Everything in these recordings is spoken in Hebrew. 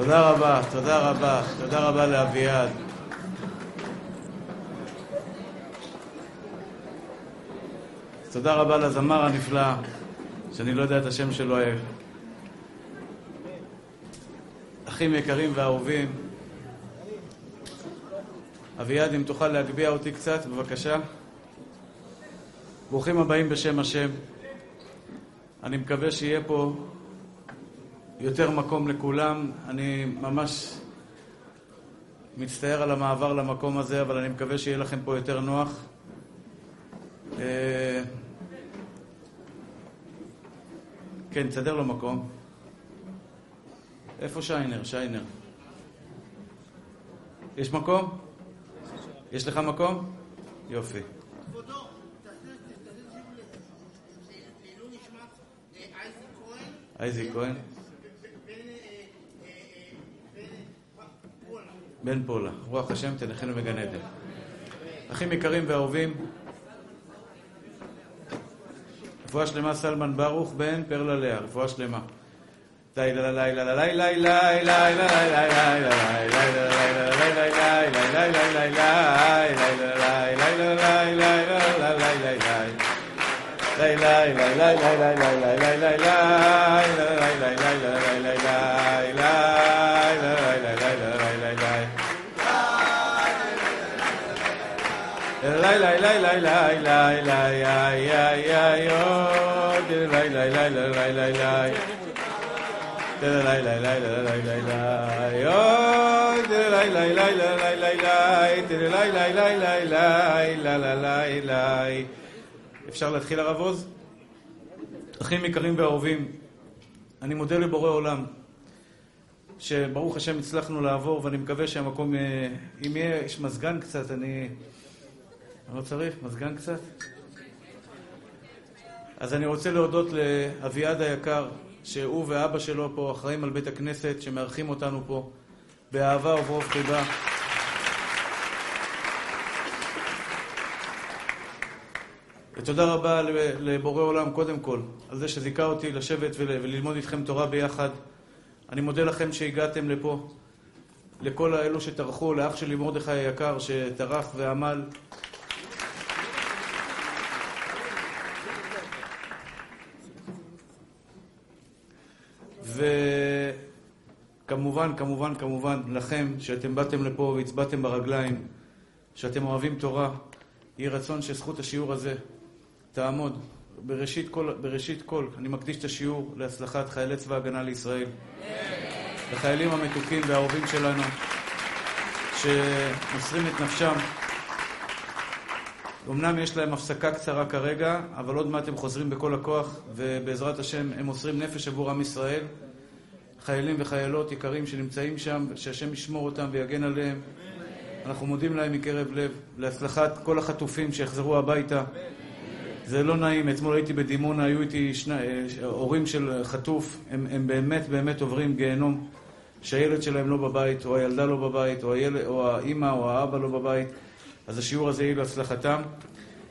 תודה רבה, תודה רבה, תודה רבה לאביעד. תודה רבה לזמר הנפלא, שאני לא יודע את השם שלו. אחים יקרים ואהובים, אביעד, אם תוכל להגביה אותי קצת, בבקשה. ברוכים הבאים בשם השם. אני מקווה שיהיה פה יותר מקום לכולם. אני ממש מצטער על המעבר למקום הזה, אבל אני מקווה שיהיה לכם פה יותר נוח. אה, כן, תסדר לו מקום. איפה שיינר? שיינר. יש מקום? יש לך מקום? יופי. אייזיק כהן? בן פולה. רוח השם תנחנו בגן עדן. אחים יקרים ואהובים, רפואה שלמה סלמן ברוך בן פרלה לאה, רפואה שלמה. אפשר להתחיל הרב עוז? אחים יקרים ואהובים, אני מודה לבורא עולם שברוך השם הצלחנו לעבור ואני מקווה שהמקום, אם יש מזגן קצת, אני... לא צריך? מזגן קצת? אז אני רוצה להודות לאביעד היקר, שהוא ואבא שלו פה אחראים על בית הכנסת, שמארחים אותנו פה באהבה וברוב חיבה. ותודה רבה לבורא עולם, קודם כל, על זה שזיכה אותי לשבת וללמוד איתכם תורה ביחד. אני מודה לכם שהגעתם לפה, לכל האלו שטרחו, לאח שלי מרדכי היקר שטרח ועמל. וכמובן, כמובן, כמובן, לכם, שאתם באתם לפה והצבעתם ברגליים, שאתם אוהבים תורה, יהי רצון שזכות השיעור הזה תעמוד. בראשית כל, בראשית כל, אני מקדיש את השיעור להצלחת חיילי צבא הגנה לישראל. לחיילים המתוקים והאהובים שלנו, שמוסרים את נפשם. אמנם יש להם הפסקה קצרה כרגע, אבל עוד מעט הם חוזרים בכל הכוח, ובעזרת השם הם מוסרים נפש עבור עם ישראל. חיילים וחיילות יקרים שנמצאים שם, שהשם ישמור אותם ויגן עליהם. אנחנו מודים להם מקרב לב, להצלחת כל החטופים שיחזרו הביתה. זה לא נעים, אתמול הייתי בדימונה, היו איתי שני, הורים של חטוף, הם, הם באמת באמת עוברים גיהנום, שהילד שלהם לא בבית, או הילדה לא בבית, או, הילד, או האימא או האבא לא בבית, אז השיעור הזה יהיה להצלחתם.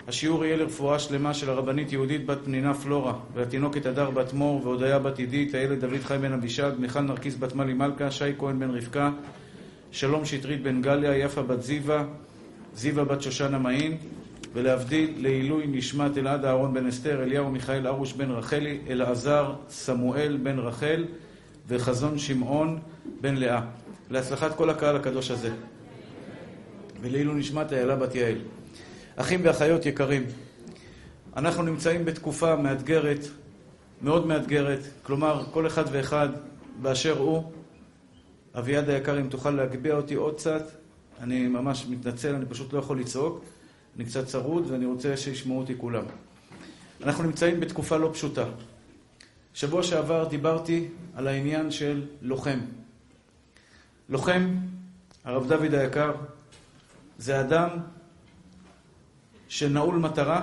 השיעור יהיה לרפואה שלמה של הרבנית יהודית בת פנינה פלורה, והתינוקת הדר בת מור, והודיה בת עידית, הילד דוד חיים בן אבישג, מיכל נרקיס בת מלי מלכה, שי כהן בן רבקה, שלום שטרית בן גליה, יפה בת זיווה, זיווה בת שושנה מעין, ולהבדיל לעילוי נשמת אלעד אהרון בן אסתר, אליהו מיכאל ארוש בן רחלי, אלעזר סמואל בן רחל, וחזון שמעון בן לאה. להצלחת כל הקהל הקדוש הזה. ולעילוי נשמת איילה בת יעל. אחים ואחיות יקרים, אנחנו נמצאים בתקופה מאתגרת, מאוד מאתגרת, כלומר, כל אחד ואחד באשר הוא. אביעד היקר, אם תוכל להגביה אותי עוד קצת, אני ממש מתנצל, אני פשוט לא יכול לצעוק. אני קצת צרוד ואני רוצה שישמעו אותי כולם. אנחנו נמצאים בתקופה לא פשוטה. שבוע שעבר דיברתי על העניין של לוחם. לוחם, הרב דוד היקר, זה אדם שנעול מטרה.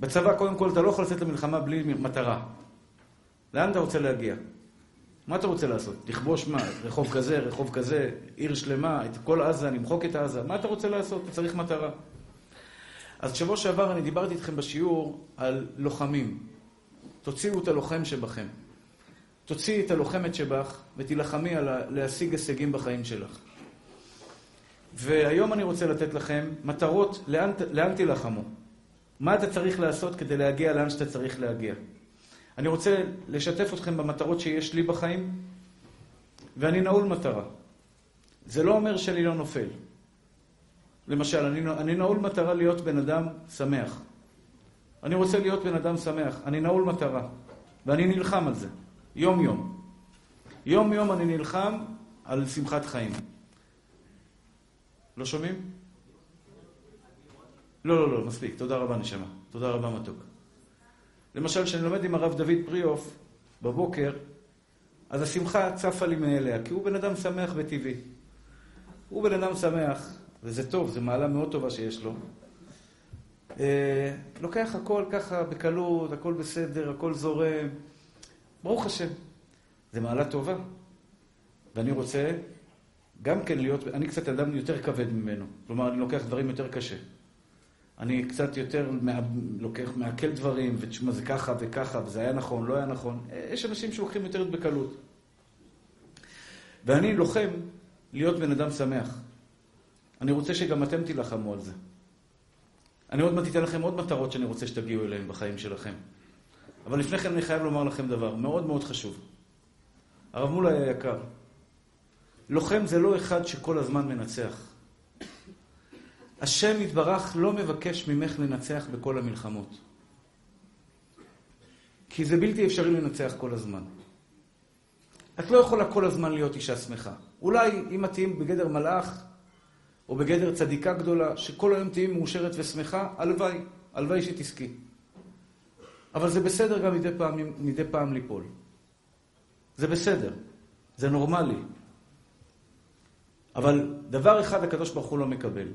בצבא, קודם כל, אתה לא יכול לצאת למלחמה בלי מטרה. לאן אתה רוצה להגיע? מה אתה רוצה לעשות? לכבוש מה? רחוב כזה, רחוב כזה, עיר שלמה, את כל עזה, למחוק את עזה? מה אתה רוצה לעשות? אתה צריך מטרה. אז שבוע שעבר אני דיברתי איתכם בשיעור על לוחמים. תוציאו את הלוחם שבכם. תוציאי את הלוחמת שבך ותילחמי על להשיג הישגים בחיים שלך. והיום אני רוצה לתת לכם מטרות לאן, לאן תילחמו. מה אתה צריך לעשות כדי להגיע לאן שאתה צריך להגיע. אני רוצה לשתף אתכם במטרות שיש לי בחיים, ואני נעול מטרה. זה לא אומר שאני לא נופל. למשל, אני, אני נעול מטרה להיות בן אדם שמח. אני רוצה להיות בן אדם שמח. אני נעול מטרה. ואני נלחם על זה. יום-יום. יום-יום אני נלחם על שמחת חיים. לא שומעים? לא, לא, לא, מספיק. תודה רבה, נשמה. תודה רבה, מתוק. למשל, כשאני לומד עם הרב דוד פריאוף בבוקר, אז השמחה צפה לי מאליה, כי הוא בן אדם שמח וטבעי. הוא בן אדם שמח, וזה טוב, זו מעלה מאוד טובה שיש לו. אה, לוקח הכל ככה בקלות, הכל בסדר, הכל זורם. ברוך השם. זו מעלה טובה. ואני רוצה גם כן להיות, אני קצת אדם יותר כבד ממנו. כלומר, אני לוקח דברים יותר קשה. אני קצת יותר מה, לוקח, מעכל דברים, ותשמע, זה ככה וככה, וזה היה נכון, לא היה נכון. יש אנשים שלוקחים יותר בקלות. ואני לוחם להיות בן אדם שמח. אני רוצה שגם אתם תילחמו על זה. אני עוד מעט אתן לכם עוד מטרות שאני רוצה שתגיעו אליהן בחיים שלכם. אבל לפני כן אני חייב לומר לכם דבר מאוד מאוד חשוב. הרב מולה היה יקר. לוחם זה לא אחד שכל הזמן מנצח. השם יתברך לא מבקש ממך לנצח בכל המלחמות. כי זה בלתי אפשרי לנצח כל הזמן. את לא יכולה כל הזמן להיות אישה שמחה. אולי אם את תהיי בגדר מלאך, או בגדר צדיקה גדולה, שכל היום תהיי מאושרת ושמחה, הלוואי, הלוואי שתזכי. אבל זה בסדר גם מדי פעם, מדי פעם ליפול. זה בסדר, זה נורמלי. אבל דבר אחד הקדוש ברוך הוא לא מקבל.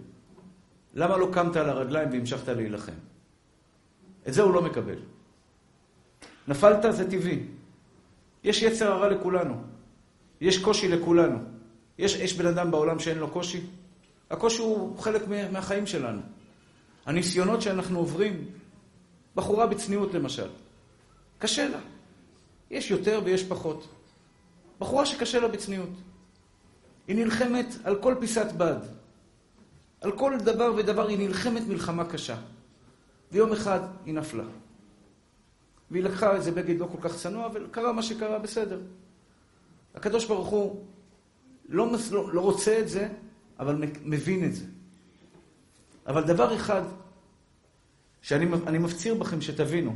למה לא קמת על הרגליים והמשכת להילחם? את זה הוא לא מקבל. נפלת, זה טבעי. יש יצר הרע לכולנו. יש קושי לכולנו. יש, יש בן אדם בעולם שאין לו קושי? הקושי הוא חלק מהחיים שלנו. הניסיונות שאנחנו עוברים, בחורה בצניעות למשל, קשה לה. יש יותר ויש פחות. בחורה שקשה לה בצניעות. היא נלחמת על כל פיסת בד. על כל דבר ודבר היא נלחמת מלחמה קשה. ויום אחד היא נפלה. והיא לקחה איזה בגד לא כל כך צנוע, וקרה מה שקרה, בסדר. הקדוש ברוך הוא לא, לא, לא רוצה את זה, אבל מבין את זה. אבל דבר אחד שאני מפציר בכם שתבינו,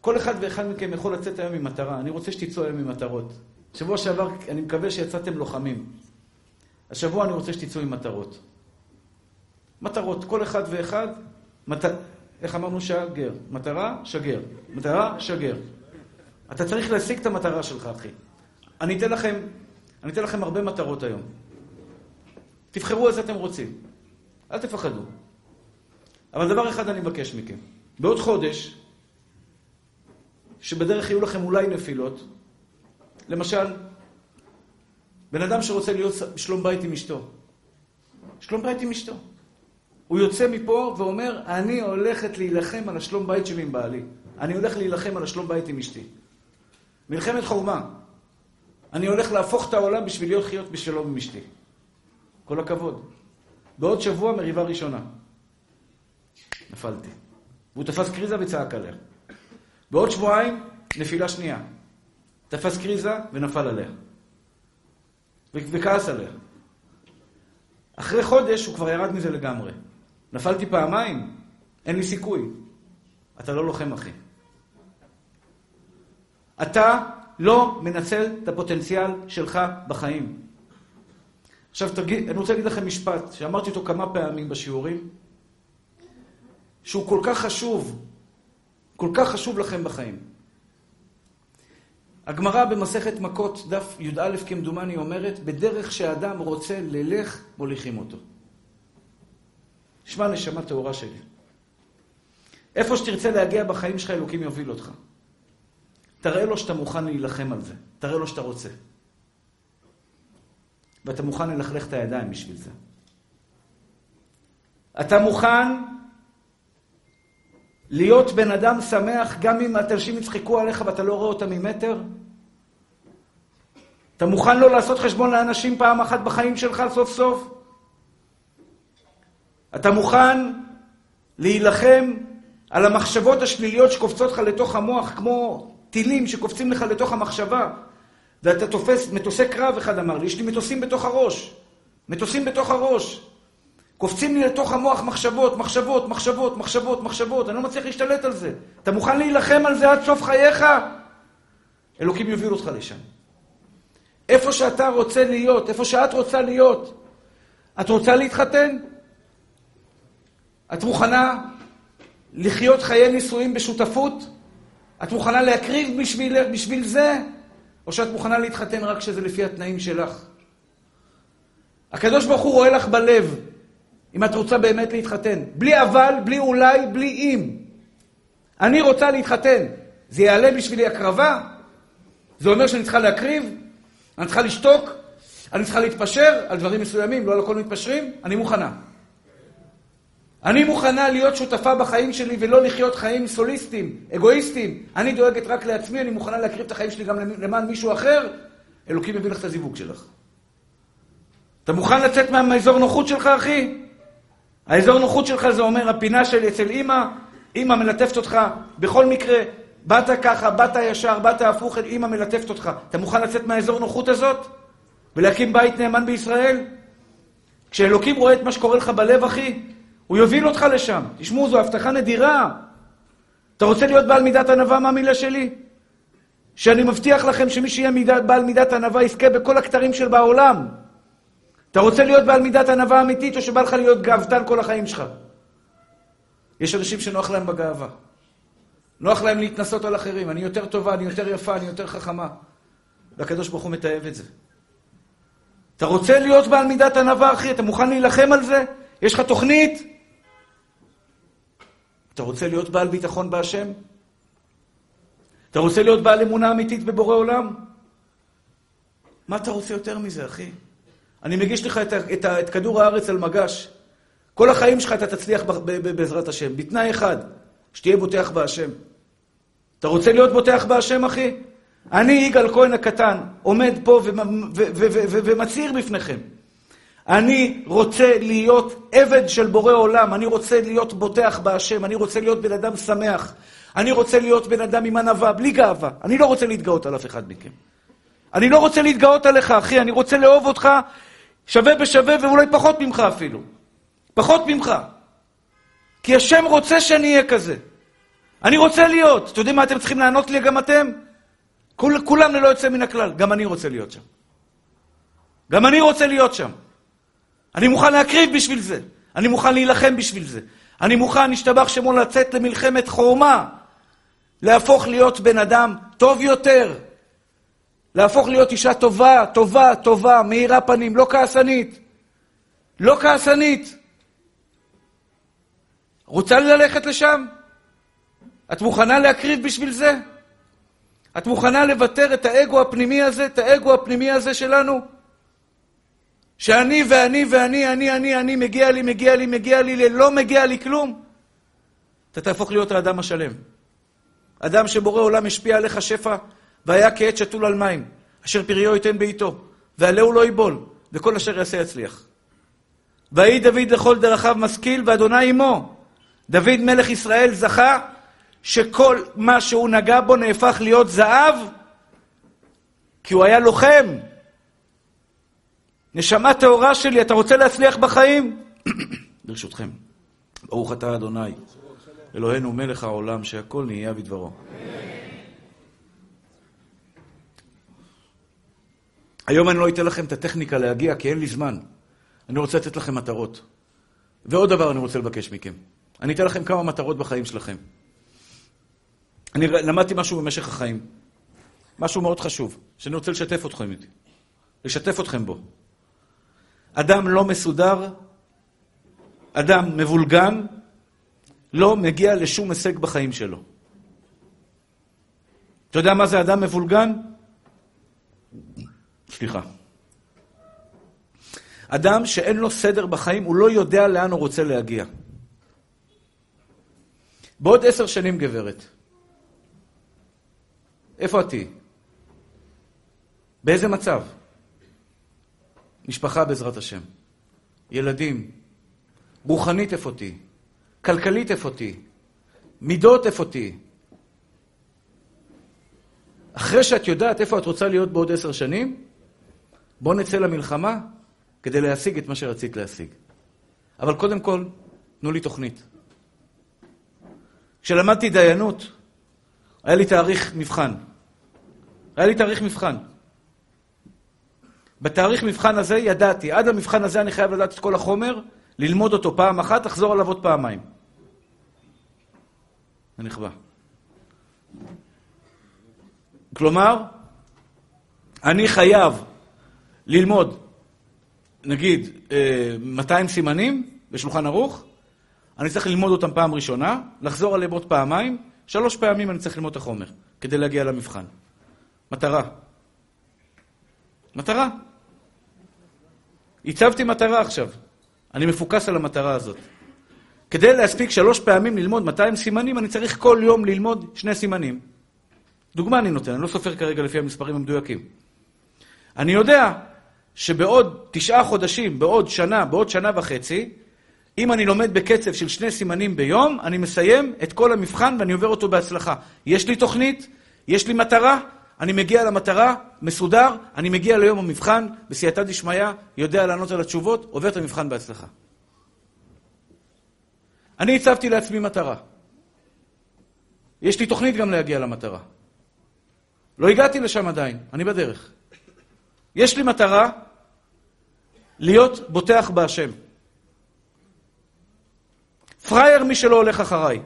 כל אחד ואחד מכם יכול לצאת היום עם מטרה. אני רוצה שתצאו היום עם מטרות. שבוע שעבר, אני מקווה שיצאתם לוחמים. השבוע אני רוצה שתצאו עם מטרות. מטרות, כל אחד ואחד, מת... איך אמרנו שגר? מטרה, שגר. מטרה, שגר. אתה צריך להשיג את המטרה שלך, אחי. אני אתן לכם, אני אתן לכם הרבה מטרות היום. תבחרו איזה אתם רוצים. אל תפחדו. אבל דבר אחד אני מבקש מכם. בעוד חודש, שבדרך יהיו לכם אולי נפילות, למשל, בן אדם שרוצה להיות שלום בית עם אשתו. שלום בית עם אשתו. הוא יוצא מפה ואומר, אני הולכת להילחם על השלום בית שלי עם בעלי. אני הולך להילחם על השלום בית עם אשתי. מלחמת חורמה. אני הולך להפוך את העולם בשביל להיות חיות בשלום עם אשתי. כל הכבוד. בעוד שבוע מריבה ראשונה. נפלתי. והוא תפס קריזה וצעק עליה. בעוד שבועיים, נפילה שנייה. תפס קריזה ונפל עליה. וכעס עליה. אחרי חודש הוא כבר ירד מזה לגמרי. נפלתי פעמיים, אין לי סיכוי. אתה לא לוחם, אחי. אתה לא מנצל את הפוטנציאל שלך בחיים. עכשיו, תגיד, אני רוצה להגיד לכם משפט, שאמרתי אותו כמה פעמים בשיעורים, שהוא כל כך חשוב, כל כך חשוב לכם בחיים. הגמרא במסכת מכות, דף י"א כמדומני, אומרת, בדרך שהאדם רוצה ללך, מוליכים אותו. שמע נשמה טהורה שלי. איפה שתרצה להגיע בחיים שלך, אלוקים יוביל אותך. תראה לו שאתה מוכן להילחם על זה. תראה לו שאתה רוצה. ואתה מוכן ללכלך את הידיים בשביל זה. אתה מוכן להיות בן אדם שמח גם אם אנשים יצחקו עליך ואתה לא רואה אותם ממטר? אתה מוכן לא לעשות חשבון לאנשים פעם אחת בחיים שלך סוף סוף? אתה מוכן להילחם על המחשבות השליליות שקופצות לך לתוך המוח כמו טילים שקופצים לך לתוך המחשבה ואתה תופס מטוסי קרב, אחד אמר לי, יש לי מטוסים בתוך הראש. מטוסים בתוך הראש. קופצים לי לתוך המוח מחשבות, מחשבות, מחשבות, מחשבות, מחשבות. אני לא מצליח להשתלט על זה. אתה מוכן להילחם על זה עד סוף חייך? אלוקים יוביל אותך לשם. איפה שאתה רוצה להיות, איפה שאת רוצה להיות. את רוצה להתחתן? את מוכנה לחיות חיי נישואים בשותפות? את מוכנה להקריב בשביל, בשביל זה? או שאת מוכנה להתחתן רק כשזה לפי התנאים שלך? הקדוש ברוך הוא רואה לך בלב, אם את רוצה באמת להתחתן. בלי אבל, בלי אולי, בלי אם. אני רוצה להתחתן. זה יעלה בשבילי הקרבה? זה אומר שאני צריכה להקריב? אני צריכה לשתוק? אני צריכה להתפשר על דברים מסוימים, לא על הכל מתפשרים? אני מוכנה. אני מוכנה להיות שותפה בחיים שלי ולא לחיות חיים סוליסטיים, אגואיסטיים. אני דואגת רק לעצמי, אני מוכנה להקריב את החיים שלי גם למען מישהו אחר. אלוקים יביא לך את הזיווג שלך. אתה מוכן לצאת מהאזור נוחות שלך, אחי? האזור נוחות שלך זה אומר הפינה שלי אצל אימא, אימא מלטפת אותך בכל מקרה, באת ככה, באת ישר, באת הפוך, אימא מלטפת אותך. אתה מוכן לצאת מהאזור נוחות הזאת? ולהקים בית נאמן בישראל? כשאלוקים רואה את מה שקורה לך בלב, אחי, הוא יוביל אותך לשם. תשמעו, זו הבטחה נדירה. אתה רוצה להיות בעל מידת ענווה מהמילה שלי? שאני מבטיח לכם שמי שיהיה מידת, בעל מידת ענווה יזכה בכל הכתרים של בעולם. אתה רוצה להיות בעל מידת ענווה אמיתית, או שבא לך להיות גאוותן כל החיים שלך? יש אנשים שנוח להם בגאווה. נוח להם להתנסות על אחרים. אני יותר טובה, אני יותר יפה, אני יותר חכמה. והקדוש ברוך הוא מתעב את זה. אתה רוצה להיות בעל מידת ענווה, אחי? אתה מוכן להילחם על זה? יש לך תוכנית? אתה רוצה להיות בעל ביטחון בהשם? אתה רוצה להיות בעל אמונה אמיתית בבורא עולם? מה אתה רוצה יותר מזה, אחי? אני מגיש לך את, את, את כדור הארץ על מגש. כל החיים שלך אתה תצליח בעזרת השם, בתנאי אחד, שתהיה בוטח בהשם. אתה רוצה להיות בוטח בהשם, אחי? אני, יגאל כהן הקטן, עומד פה ומצהיר בפניכם. אני רוצה להיות עבד של בורא עולם, אני רוצה להיות בוטח בהשם, אני רוצה להיות בן אדם שמח, אני רוצה להיות בן אדם עם ענווה, בלי גאווה. אני לא רוצה להתגאות על אף אחד מכם. אני לא רוצה להתגאות עליך, אחי, אני רוצה לאהוב אותך שווה בשווה ואולי פחות ממך אפילו. פחות ממך. כי השם רוצה שאני אהיה כזה. אני רוצה להיות. אתם יודעים מה אתם צריכים לענות לי גם אתם? כול, כולם ללא יוצא מן הכלל. גם אני רוצה להיות שם. גם אני רוצה להיות שם. אני מוכן להקריב בשביל זה. אני מוכן להילחם בשביל זה. אני מוכן, נשתבח שמו, לצאת למלחמת חורמה. להפוך להיות בן אדם טוב יותר, להפוך להיות אישה טובה, טובה, טובה, מאירה פנים, לא כעסנית. לא כעסנית. רוצה ללכת לשם? את מוכנה להקריב בשביל זה? את מוכנה לוותר את האגו הפנימי הזה, את האגו הפנימי הזה שלנו? שאני ואני ואני, אני, אני, אני, מגיע לי, מגיע לי, מגיע לי, לא מגיע לי כלום? אתה תהפוך להיות האדם השלם. אדם שבורא עולם השפיע עליך שפע והיה כעת שתול על מים, אשר פריו ייתן בעיתו, ועלהו לא ייבול, וכל אשר יעשה יצליח. ויהי דוד לכל דרכיו משכיל, ואדוני עמו. דוד מלך ישראל זכה שכל מה שהוא נגע בו נהפך להיות זהב, כי הוא היה לוחם. נשמה טהורה שלי, אתה רוצה להצליח בחיים? ברשותכם. ברוך אתה אדוני, אלוהינו מלך העולם, שהכל נהיה בדברו. היום אני לא אתן לכם את הטכניקה להגיע, כי אין לי זמן. אני רוצה לתת לכם מטרות. ועוד דבר אני רוצה לבקש מכם. אני אתן לכם כמה מטרות בחיים שלכם. אני למדתי משהו במשך החיים. משהו מאוד חשוב, שאני רוצה לשתף אתכם איתי. לשתף אתכם בו. אדם לא מסודר, אדם מבולגן, לא מגיע לשום הישג בחיים שלו. אתה יודע מה זה אדם מבולגן? סליחה. אדם שאין לו סדר בחיים, הוא לא יודע לאן הוא רוצה להגיע. בעוד עשר שנים, גברת, איפה את תהיי? באיזה מצב? משפחה בעזרת השם, ילדים, רוחנית איפה תהיי, כלכלית איפה תהיי, מידות איפה תהיי. אחרי שאת יודעת איפה את רוצה להיות בעוד עשר שנים, בוא נצא למלחמה כדי להשיג את מה שרצית להשיג. אבל קודם כל, תנו לי תוכנית. כשלמדתי דיינות, היה לי תאריך מבחן. היה לי תאריך מבחן. בתאריך מבחן הזה ידעתי, עד המבחן הזה אני חייב לדעת את כל החומר, ללמוד אותו פעם אחת, לחזור עליו עוד פעמיים. זה נכבה. כלומר, אני חייב ללמוד, נגיד, 200 אה, סימנים בשולחן ערוך, אני צריך ללמוד אותם פעם ראשונה, לחזור עליהם עוד פעמיים, שלוש פעמים אני צריך ללמוד את החומר כדי להגיע למבחן. מטרה. מטרה. הצבתי מטרה עכשיו. אני מפוקס על המטרה הזאת. כדי להספיק שלוש פעמים ללמוד 200 סימנים, אני צריך כל יום ללמוד שני סימנים. דוגמה אני נותן, אני לא סופר כרגע לפי המספרים המדויקים. אני יודע שבעוד תשעה חודשים, בעוד שנה, בעוד שנה וחצי, אם אני לומד בקצב של שני סימנים ביום, אני מסיים את כל המבחן ואני עובר אותו בהצלחה. יש לי תוכנית, יש לי מטרה, אני מגיע למטרה, מסודר, אני מגיע ליום המבחן, בסייעתא דשמיא, יודע לענות על התשובות, עובר את המבחן בהצלחה. אני הצבתי לעצמי מטרה. יש לי תוכנית גם להגיע למטרה. לא הגעתי לשם עדיין, אני בדרך. יש לי מטרה להיות בוטח בהשם. פראייר מי שלא הולך אחריי.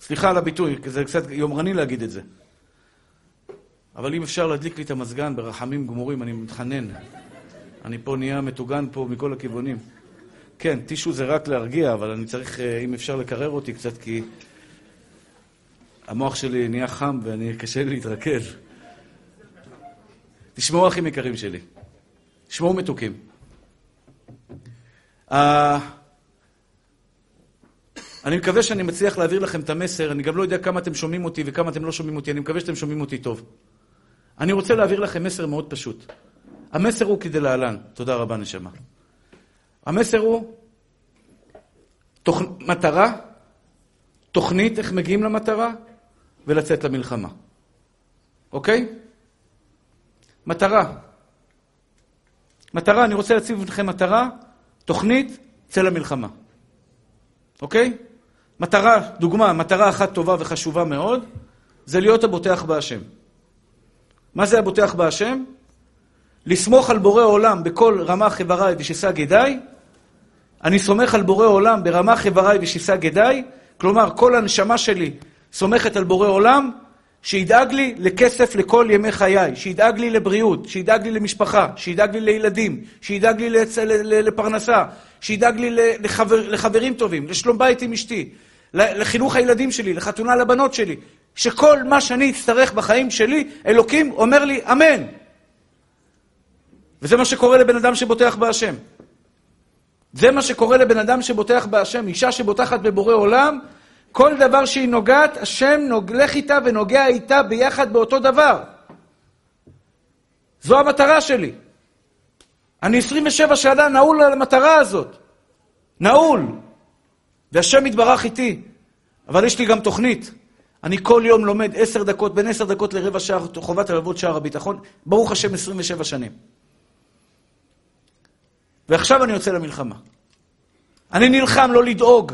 סליחה על הביטוי, כי זה קצת יומרני להגיד את זה. אבל אם אפשר להדליק לי את המזגן ברחמים גמורים, אני מתחנן. אני פה נהיה מטוגן פה מכל הכיוונים. כן, טישו זה רק להרגיע, אבל אני צריך, אה, אם אפשר, לקרר אותי קצת, כי המוח שלי נהיה חם ואני קשה לי להתרכז. תשמעו, אחים יקרים שלי. תשמעו מתוקים. Uh, אני מקווה שאני מצליח להעביר לכם את המסר, אני גם לא יודע כמה אתם שומעים אותי וכמה אתם לא שומעים אותי, אני מקווה שאתם שומעים אותי טוב. אני רוצה להעביר לכם מסר מאוד פשוט. המסר הוא כדלהלן, תודה רבה נשמה. המסר הוא תוכ... מטרה, תוכנית איך מגיעים למטרה ולצאת למלחמה. אוקיי? מטרה. מטרה, אני רוצה להציב לכם מטרה, תוכנית, צא למלחמה. אוקיי? מטרה, דוגמה, מטרה אחת טובה וחשובה מאוד, זה להיות הבוטח בהשם. מה זה הבוטח בהשם? לסמוך על בורא עולם בכל רמה חבריי ושיסה גדיי. אני סומך על בורא עולם ברמה חבריי ושיסה גדיי, כלומר כל הנשמה שלי סומכת על בורא עולם שידאג לי לכסף לכל ימי חיי, שידאג לי לבריאות, שידאג לי למשפחה, שידאג לי לילדים, שידאג לי לצ... לפרנסה, שידאג לי לחבר... לחברים טובים, לשלום בית עם אשתי, לחינוך הילדים שלי, לחתונה לבנות שלי, שכל מה שאני אצטרך בחיים שלי, אלוקים אומר לי אמן. וזה מה שקורה לבן אדם שבוטח בהשם. זה מה שקורה לבן אדם שבוטח בהשם. אישה שבוטחת בבורא עולם, כל דבר שהיא נוגעת, השם נוגלך איתה ונוגע איתה ביחד באותו דבר. זו המטרה שלי. אני 27 שנה נעול על המטרה הזאת. נעול. והשם יתברך איתי. אבל יש לי גם תוכנית. אני כל יום לומד עשר דקות, בין עשר דקות לרבע שעה, חובת הלוות שער הביטחון. ברוך השם, 27 שנים. ועכשיו אני יוצא למלחמה. אני נלחם לא לדאוג.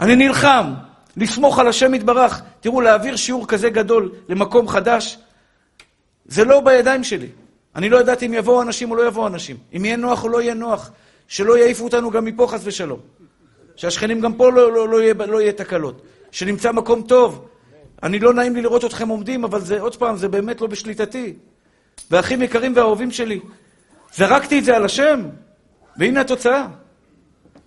אני נלחם לסמוך על השם יתברך. תראו, להעביר שיעור כזה גדול למקום חדש, זה לא בידיים שלי. אני לא ידעתי אם יבואו אנשים או לא יבואו אנשים. אם יהיה נוח או לא יהיה נוח. שלא יעיפו אותנו גם מפה חס ושלום. שהשכנים גם פה לא, לא, לא, יהיה, לא יהיה תקלות. שנמצא מקום טוב. אני לא נעים לי לראות אתכם עומדים, אבל זה, עוד פעם, זה באמת לא בשליטתי. ואחים יקרים ואהובים שלי, זרקתי את זה על השם, והנה התוצאה.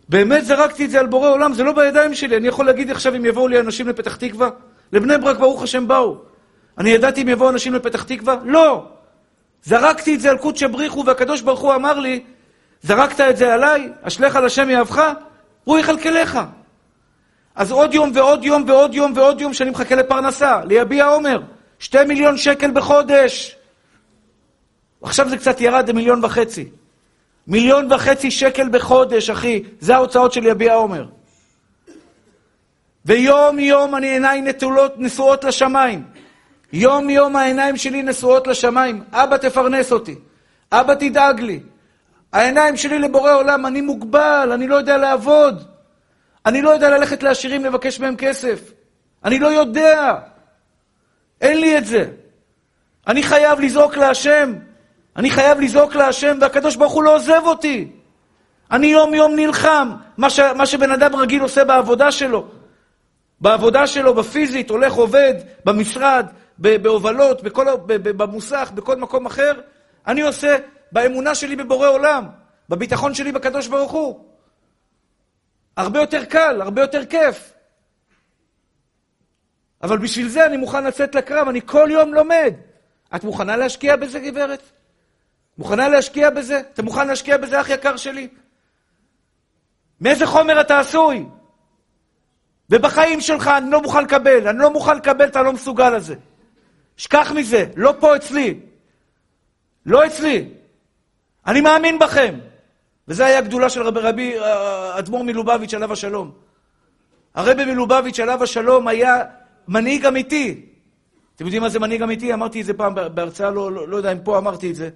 באמת זרקתי את זה על בורא עולם, זה לא בידיים שלי. אני יכול להגיד עכשיו אם יבואו לי אנשים לפתח תקווה? לבני ברק ברוך השם באו. אני ידעתי אם יבואו אנשים לפתח תקווה? לא. זרקתי את זה על קודשא בריחו, והקדוש ברוך הוא אמר לי, זרקת את זה עליי, אשליך על השם יאהבך, הוא יכלכלך. אז עוד יום ועוד יום ועוד יום ועוד יום שאני מחכה לפרנסה, ליביע עומר, שתי מיליון שקל בחודש. עכשיו זה קצת ירד למיליון וחצי. מיליון וחצי שקל בחודש, אחי, זה ההוצאות של יביע עומר. ויום יום אני עיניי נטולות, נשואות לשמיים. יום יום העיניים שלי נשואות לשמיים. אבא תפרנס אותי. אבא תדאג לי. העיניים שלי לבורא עולם, אני מוגבל, אני לא יודע לעבוד. אני לא יודע ללכת לעשירים לבקש מהם כסף. אני לא יודע. אין לי את זה. אני חייב לזעוק להשם. אני חייב לזעוק להשם, והקדוש ברוך הוא לא עוזב אותי. אני יום-יום נלחם. מה, ש... מה שבן אדם רגיל עושה בעבודה שלו. בעבודה שלו, בפיזית, הולך, עובד, במשרד, בהובלות, בכל... במוסך, בכל מקום אחר, אני עושה באמונה שלי בבורא עולם, בביטחון שלי בקדוש ברוך הוא. הרבה יותר קל, הרבה יותר כיף. אבל בשביל זה אני מוכן לצאת לקרב, אני כל יום לומד. את מוכנה להשקיע בזה, גברת? מוכנה להשקיע בזה? אתה מוכן להשקיע בזה, אח יקר שלי? מאיזה חומר אתה עשוי? ובחיים שלך אני לא מוכן לקבל, אני לא מוכן לקבל את הלא מסוגל הזה. שכח מזה, לא פה אצלי. לא אצלי. אני מאמין בכם. וזה היה הגדולה של רבי, רבי אה, אדמו"ר מלובביץ' עליו השלום. הרבי מלובביץ' עליו השלום היה מנהיג אמיתי. אתם יודעים מה זה מנהיג אמיתי? אמרתי את זה פעם בהרצאה, לא, לא, לא יודע אם פה אמרתי את זה.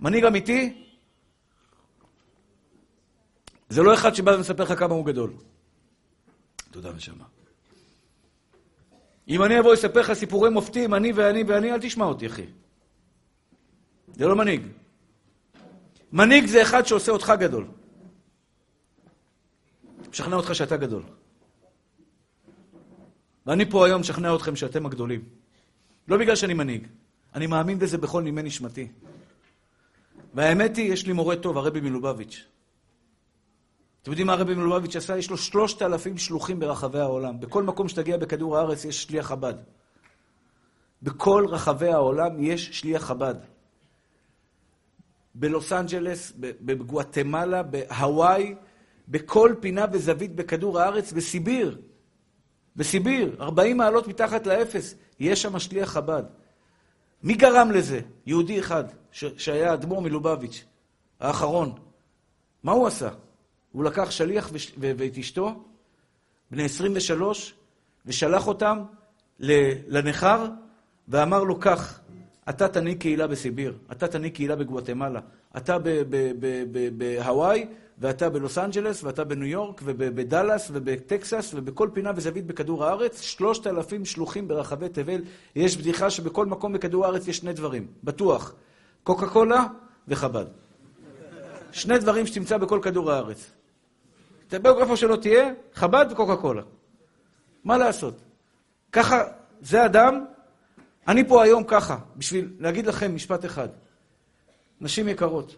מנהיג אמיתי זה לא אחד שבא ומספר לך כמה הוא גדול. תודה נשמה. אם אני אבוא לספר לך סיפורי מופתים, אני ואני ואני, אל תשמע אותי, אחי. זה לא מנהיג. מנהיג זה אחד שעושה אותך גדול. משכנע אותך שאתה גדול. ואני פה היום משכנע אתכם שאתם הגדולים. לא בגלל שאני מנהיג, אני מאמין בזה בכל נימי נשמתי. והאמת היא, יש לי מורה טוב, הרבי מלובביץ'. אתם יודעים מה הרבי מלובביץ' עשה? יש לו שלושת אלפים שלוחים ברחבי העולם. בכל מקום שתגיע בכדור הארץ יש שליח חב"ד. בכל רחבי העולם יש שליח חב"ד. בלוס אנג'לס, בגואטמלה, בהוואי, בכל פינה וזווית בכדור הארץ, בסיביר. בסיביר, 40 מעלות מתחת לאפס, יש שם שליח חב"ד. מי גרם לזה? יהודי אחד, שהיה אדמו"ר מלובביץ', האחרון. מה הוא עשה? הוא לקח שליח ואת אשתו, בני 23, בה' אותם לנכר, ואמר לו כך, אתה תנהיג קהילה בסיביר, אתה תנהיג קהילה בגואטמלה, אתה בהוואי, ואתה בלוס אנג'לס, ואתה בניו יורק, ובדאלאס, ובטקסס, ובכל פינה וזווית בכדור הארץ, שלושת אלפים שלוחים ברחבי תבל. יש בדיחה שבכל מקום בכדור הארץ יש שני דברים, בטוח, קוקה קולה וחב"ד. שני דברים שתמצא בכל כדור הארץ. איפה שלא תהיה, חב"ד וקוקה קולה. מה לעשות? ככה, זה אדם, אני פה היום ככה, בשביל להגיד לכם משפט אחד. נשים יקרות,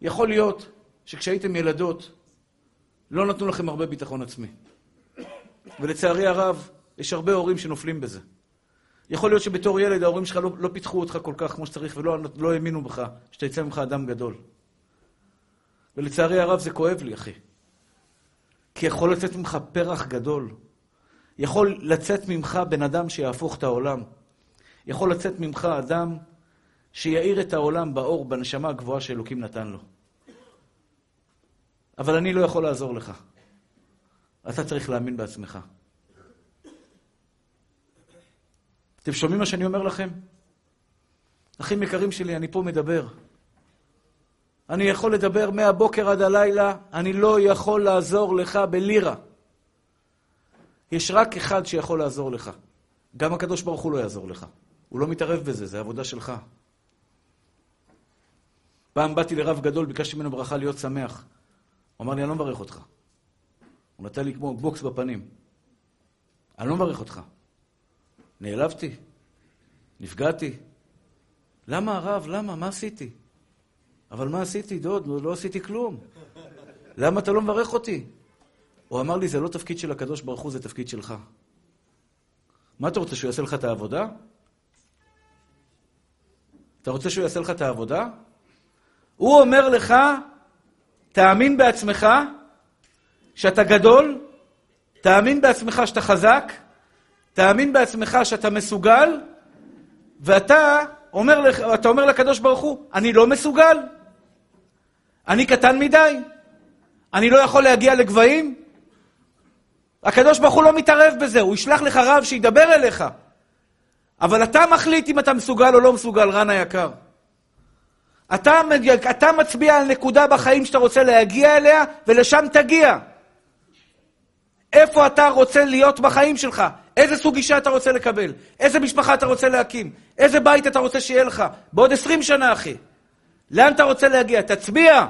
יכול להיות שכשהייתם ילדות, לא נתנו לכם הרבה ביטחון עצמי. ולצערי הרב, יש הרבה הורים שנופלים בזה. יכול להיות שבתור ילד ההורים שלך לא, לא פיתחו אותך כל כך כמו שצריך ולא לא האמינו בך, שתצא ממך אדם גדול. ולצערי הרב זה כואב לי, אחי. כי יכול לצאת ממך פרח גדול. יכול לצאת ממך בן אדם שיהפוך את העולם. יכול לצאת ממך אדם שיאיר את העולם באור, בנשמה הגבוהה שאלוקים נתן לו. אבל אני לא יכול לעזור לך. אתה צריך להאמין בעצמך. אתם שומעים מה שאני אומר לכם? אחים יקרים שלי, אני פה מדבר. אני יכול לדבר מהבוקר עד הלילה, אני לא יכול לעזור לך בלירה. יש רק אחד שיכול לעזור לך. גם הקדוש ברוך הוא לא יעזור לך. הוא לא מתערב בזה, זה עבודה שלך. פעם באתי לרב גדול, ביקשתי ממנו ברכה להיות שמח. הוא אמר לי, אני לא מברך אותך. הוא נתן לי כמו בוקס בפנים. אני לא מברך אותך. נעלבתי, נפגעתי. למה הרב? למה? מה עשיתי? אבל מה עשיתי, דוד? לא עשיתי כלום. למה אתה לא מברך אותי? הוא אמר לי, זה לא תפקיד של הקדוש ברוך הוא, זה תפקיד שלך. מה אתה רוצה, שהוא יעשה לך את העבודה? אתה רוצה שהוא יעשה לך את העבודה? הוא אומר לך, תאמין בעצמך שאתה גדול, תאמין בעצמך שאתה חזק, תאמין בעצמך שאתה מסוגל, ואתה אומר, אתה אומר לקדוש ברוך הוא, אני לא מסוגל? אני קטן מדי? אני לא יכול להגיע לגבהים? הקדוש ברוך הוא לא מתערב בזה, הוא ישלח לך רב שידבר אליך. אבל אתה מחליט אם אתה מסוגל או לא מסוגל, רן היקר. אתה, אתה מצביע על נקודה בחיים שאתה רוצה להגיע אליה, ולשם תגיע. איפה אתה רוצה להיות בחיים שלך? איזה סוג אישה אתה רוצה לקבל? איזה משפחה אתה רוצה להקים? איזה בית אתה רוצה שיהיה לך? בעוד עשרים שנה, אחי. לאן אתה רוצה להגיע? תצביע,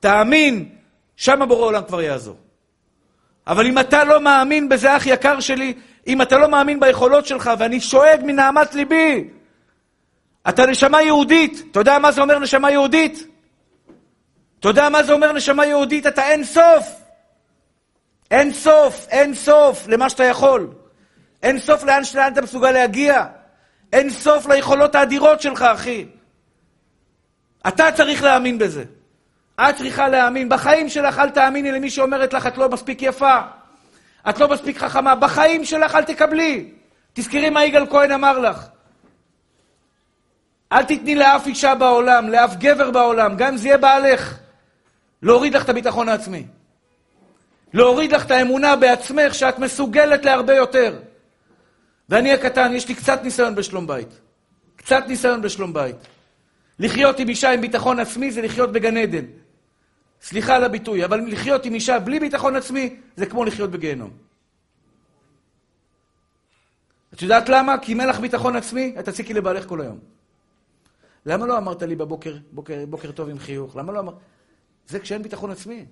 תאמין, שם הבורא עולם כבר יעזור. אבל אם אתה לא מאמין בזה, אח יקר שלי, אם אתה לא מאמין ביכולות שלך, ואני שואג מנהמת ליבי, אתה נשמה יהודית. אתה יודע מה זה אומר נשמה יהודית? אתה יודע מה זה אומר נשמה יהודית? אתה אין סוף. אין סוף, אין סוף למה שאתה יכול. אין סוף לאן שלאן אתה מסוגל להגיע. אין סוף ליכולות האדירות שלך, אחי. אתה צריך להאמין בזה. את צריכה להאמין. בחיים שלך אל תאמיני למי שאומרת לך, את לא מספיק יפה. את לא מספיק חכמה. בחיים שלך אל תקבלי. תזכרי מה יגאל כהן אמר לך. אל תתני לאף אישה בעולם, לאף גבר בעולם, גם אם זה יהיה בעלך, להוריד לך את הביטחון העצמי. להוריד לך את האמונה בעצמך שאת מסוגלת להרבה יותר. ואני הקטן, יש לי קצת ניסיון בשלום בית. קצת ניסיון בשלום בית. לחיות עם אישה עם ביטחון עצמי זה לחיות בגן עדן. סליחה על הביטוי, אבל לחיות עם אישה בלי ביטחון עצמי זה כמו לחיות בגיהנום. את יודעת למה? כי אם אין לך ביטחון עצמי, את תציקי לבעלך כל היום. למה לא אמרת לי בבוקר, בוקר, בוקר טוב עם חיוך? למה לא אמרת... זה כשאין ביטחון עצמי.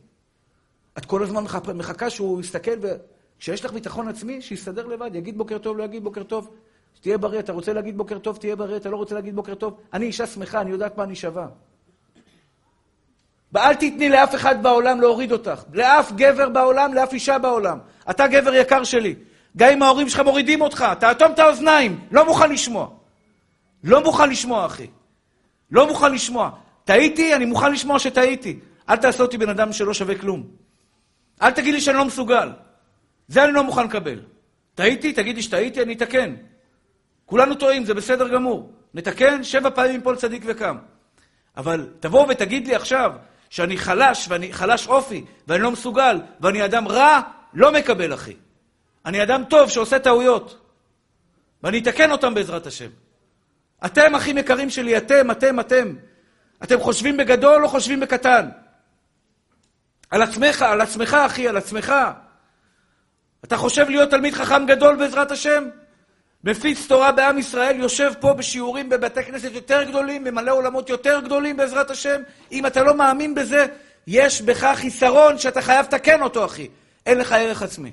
את כל הזמן מחכה שהוא יסתכל, וכשיש לך ביטחון עצמי, שיסתדר לבד, יגיד בוקר טוב, לא יגיד בוקר טוב. תהיה בריא, אתה רוצה להגיד בוקר טוב, תהיה בריא, אתה לא רוצה להגיד בוקר טוב. אני אישה שמחה, אני יודעת מה אני שווה. ואל תתני לאף אחד בעולם להוריד אותך. לאף גבר בעולם, לאף אישה בעולם. אתה גבר יקר שלי. גם אם ההורים שלך מורידים אותך, תאטום את האוזניים. לא מוכן לשמוע. לא מוכן לשמוע, אחי. לא מוכן לשמוע. טעיתי, אני מוכן לשמוע שטעיתי. אל תעשה אותי בן אדם שלא שווה כלום. אל תגיד לי שאני לא מסוגל. זה אני לא מוכן לקבל. טעיתי, תגיד לי שטעיתי, אני אתקן. כולנו טועים, זה בסדר גמור. נתקן, שבע פעמים יפול צדיק וקם. אבל תבוא ותגיד לי עכשיו שאני חלש, ואני חלש אופי, ואני לא מסוגל, ואני אדם רע, לא מקבל, אחי. אני אדם טוב שעושה טעויות. ואני אתקן אותם בעזרת השם. אתם, אחים יקרים שלי, אתם, אתם, אתם. אתם חושבים בגדול או חושבים בקטן? על עצמך, על עצמך, אחי, על עצמך. אתה חושב להיות תלמיד חכם גדול בעזרת השם? מפיץ תורה בעם ישראל, יושב פה בשיעורים בבתי כנסת יותר גדולים, ממלא עולמות יותר גדולים בעזרת השם. אם אתה לא מאמין בזה, יש בך חיסרון שאתה חייב לתקן אותו, אחי. אין לך ערך עצמי.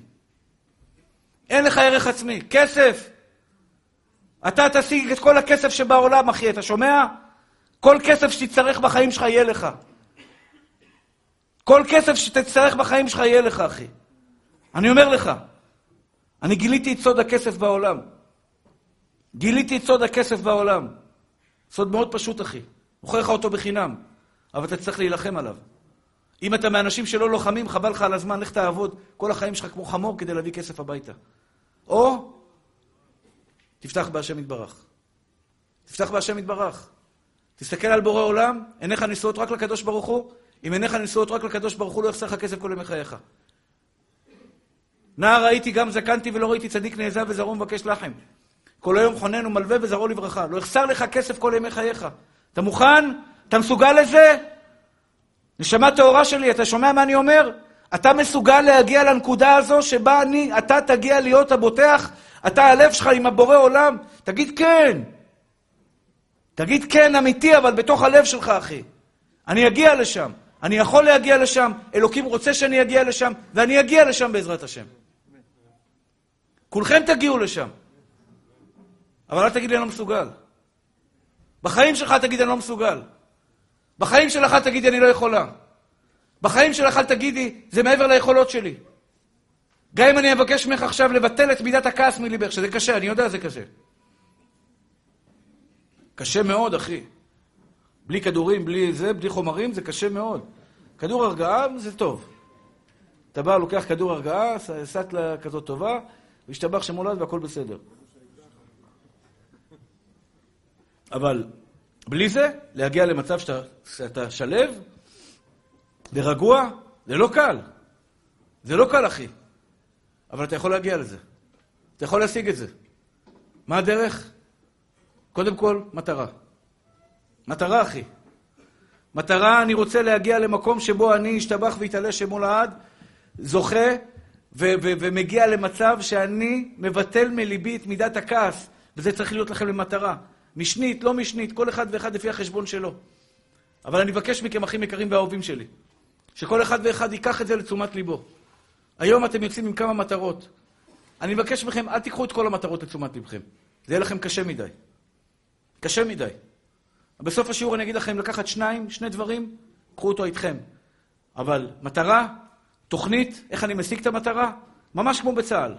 אין לך ערך עצמי. כסף. אתה תשיג את כל הכסף שבעולם, אחי, אתה שומע? כל כסף שתצטרך בחיים שלך יהיה לך. כל כסף שתצטרך בחיים שלך יהיה לך, אחי. אני אומר לך, אני גיליתי את סוד הכסף בעולם. גיליתי את סוד הכסף בעולם. סוד מאוד פשוט, אחי. מוכר לך אותו בחינם, אבל אתה צריך להילחם עליו. אם אתה מאנשים שלא לוחמים, חבל לך על הזמן, לך תעבוד כל החיים שלך כמו חמור כדי להביא כסף הביתה. או תפתח בהשם יתברך. תפתח בהשם יתברך. תסתכל על בורא עולם, עיניך נשואות רק לקדוש ברוך הוא, אם עיניך נשואות רק לקדוש ברוך הוא, לא יחסר לך כסף כל ימי חייך. נער ראיתי גם זקנתי ולא ראיתי צדיק נעזב וזרעו מבקש לחם. כל היום חונן ומלווה וזרעו לברכה. לא יחסר לך כסף כל ימי חייך. אתה מוכן? אתה מסוגל לזה? נשמה טהורה שלי, אתה שומע מה אני אומר? אתה מסוגל להגיע לנקודה הזו שבה אני, אתה תגיע להיות הבוטח, אתה הלב שלך עם הבורא עולם? תגיד כן. תגיד כן אמיתי, אבל בתוך הלב שלך, אחי. אני אגיע לשם. אני יכול להגיע לשם, אלוקים רוצה שאני אגיע לשם, ואני אגיע לשם בעזרת השם. כולכם תגיעו לשם. אבל אל תגיד לי אני לא מסוגל. בחיים שלך תגיד אני לא מסוגל. בחיים שלך תגידי אני לא יכולה. בחיים שלך אל תגידי זה מעבר ליכולות שלי. גם אם אני אבקש ממך עכשיו לבטל את מידת הכעס מליבך, שזה קשה, אני יודע זה קשה. קשה מאוד, אחי. בלי כדורים, בלי זה, בלי חומרים, זה קשה מאוד. כדור הרגעה זה טוב. אתה בא, לוקח כדור הרגעה, סטלה כזאת טובה, והשתבח שמולד והכל בסדר. אבל בלי זה, להגיע למצב שאתה, שאתה שלב ורגוע, זה לא קל. זה לא קל, אחי. אבל אתה יכול להגיע לזה. אתה יכול להשיג את זה. מה הדרך? קודם כל, מטרה. מטרה, אחי. מטרה, אני רוצה להגיע למקום שבו אני אשתבח ויתעלה שמו לעד, זוכה ו- ו- ומגיע למצב שאני מבטל מליבי את מידת הכעס, וזה צריך להיות לכם למטרה. משנית, לא משנית, כל אחד ואחד לפי החשבון שלו. אבל אני מבקש מכם, אחים יקרים ואהובים שלי, שכל אחד ואחד ייקח את זה לתשומת ליבו. היום אתם יוצאים עם כמה מטרות. אני מבקש מכם, אל תיקחו את כל המטרות לתשומת לבכם. זה יהיה לכם קשה מדי. קשה מדי. בסוף השיעור אני אגיד לכם לקחת שניים, שני דברים, קחו אותו איתכם. אבל מטרה, תוכנית, איך אני משיג את המטרה? ממש כמו בצה"ל.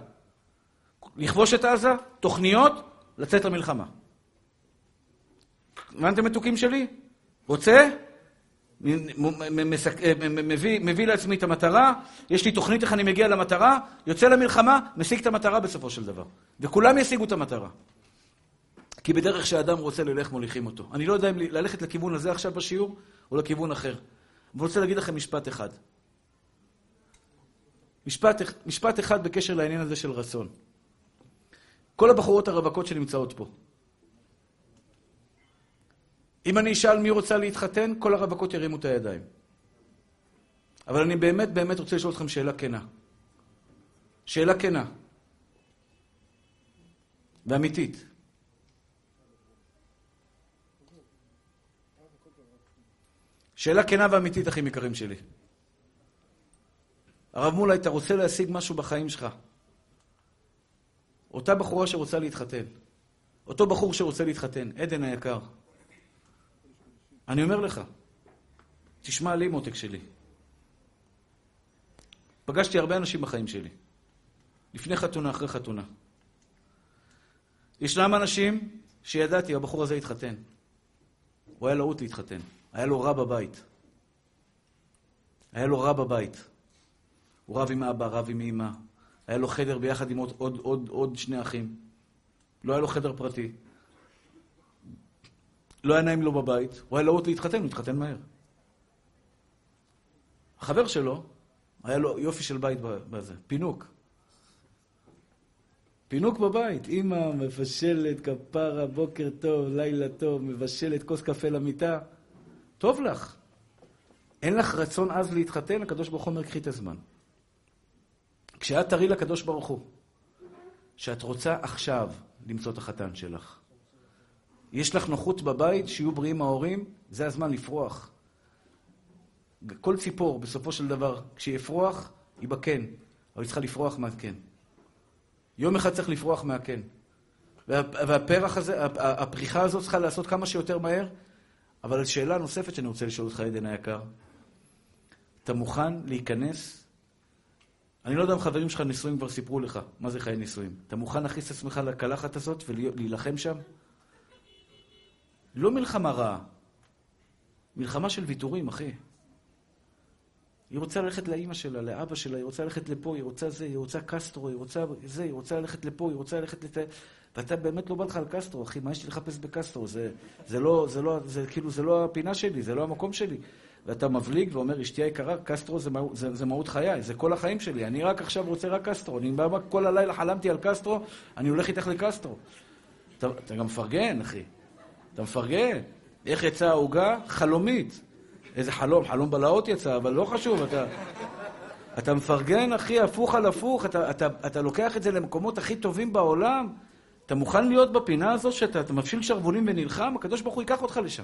לכבוש את עזה, תוכניות, לצאת למלחמה. הבנתם מתוקים שלי? רוצה? מביא, מביא לעצמי את המטרה, יש לי תוכנית איך אני מגיע למטרה, יוצא למלחמה, משיג את המטרה בסופו של דבר. וכולם ישיגו את המטרה. כי בדרך שאדם רוצה ללך, מוליכים אותו. אני לא יודע אם ללכת לכיוון הזה עכשיו בשיעור, או לכיוון אחר. אני רוצה להגיד לכם משפט אחד. משפט, משפט אחד בקשר לעניין הזה של רצון. כל הבחורות הרווקות שנמצאות פה. אם אני אשאל מי רוצה להתחתן, כל הרווקות ירימו את הידיים. אבל אני באמת באמת רוצה לשאול אתכם שאלה כנה. שאלה כנה. ואמיתית. שאלה כנה ואמיתית, אחים יקרים שלי. הרב מולה, אתה רוצה להשיג משהו בחיים שלך. אותה בחורה שרוצה להתחתן, אותו בחור שרוצה להתחתן, עדן היקר, אני אומר לך, תשמע לי מותק שלי. פגשתי הרבה אנשים בחיים שלי, לפני חתונה, אחרי חתונה. ישנם אנשים שידעתי, הבחור הזה התחתן. הוא היה להוט להתחתן. היה לו רע בבית. היה לו רע בבית. הוא רב עם אבא, רב עם אמא. היה לו חדר ביחד עם עוד, עוד, עוד, עוד שני אחים. לא היה לו חדר פרטי. לא היה נעים לו בבית, הוא היה להוט להתחתן, הוא התחתן מהר. החבר שלו, היה לו יופי של בית בזה, פינוק. פינוק בבית, אימא מבשלת, כפרה, בוקר טוב, לילה טוב, מבשלת כוס קפה למיטה. טוב לך. אין לך רצון אז להתחתן, הקדוש ברוך הוא אומר, קחי את הזמן. כשאת תראי לקדוש ברוך הוא שאת רוצה עכשיו למצוא את החתן שלך, יש לך נוחות בבית, שיהיו בריאים ההורים, זה הזמן לפרוח. כל ציפור, בסופו של דבר, כשיפרוח, היא בקן, אבל היא צריכה לפרוח מהקן. יום אחד צריך לפרוח מהקן. והפרח הזה, הפריחה הזאת צריכה לעשות כמה שיותר מהר, אבל שאלה נוספת שאני רוצה לשאול אותך, עדן היקר, אתה מוכן להיכנס? אני לא יודע אם חברים שלך נשואים כבר סיפרו לך מה זה חיי נישואים. אתה מוכן להכניס את עצמך לקלחת הזאת ולהילחם שם? לא מלחמה רעה, מלחמה של ויתורים, אחי. היא רוצה ללכת לאימא שלה, לאבא שלה, היא רוצה ללכת לפה, היא רוצה זה, היא רוצה קסטרו, היא רוצה זה, היא רוצה ללכת לפה, היא רוצה ללכת לת... ואתה באמת לא בא לך על קסטרו, אחי, מה יש לי לחפש בקסטרו? זה, זה לא, זה לא, זה כאילו, זה לא הפינה שלי, זה לא המקום שלי. ואתה מבליג ואומר, אשתי היקרה, קסטרו זה, זה, זה מהות חיי, זה כל החיים שלי. אני רק עכשיו רוצה רק קסטרו. אני כל הלילה חלמתי על קסטרו, אני הולך איתך לקסטרו. אתה, אתה גם מפרגן, אחי. אתה מפרגן. איך יצאה העוגה? חלומית. איזה חלום, חלום בלהות יצא, אבל לא חשוב, אתה... אתה מפרגן, אחי, הפוך על הפוך, אתה, אתה, אתה לוקח את זה למקומות הכי טובים בעולם. אתה מוכן להיות בפינה הזו שאתה מפשיל שרוולים ונלחם? הקדוש ברוך הוא ייקח אותך לשם.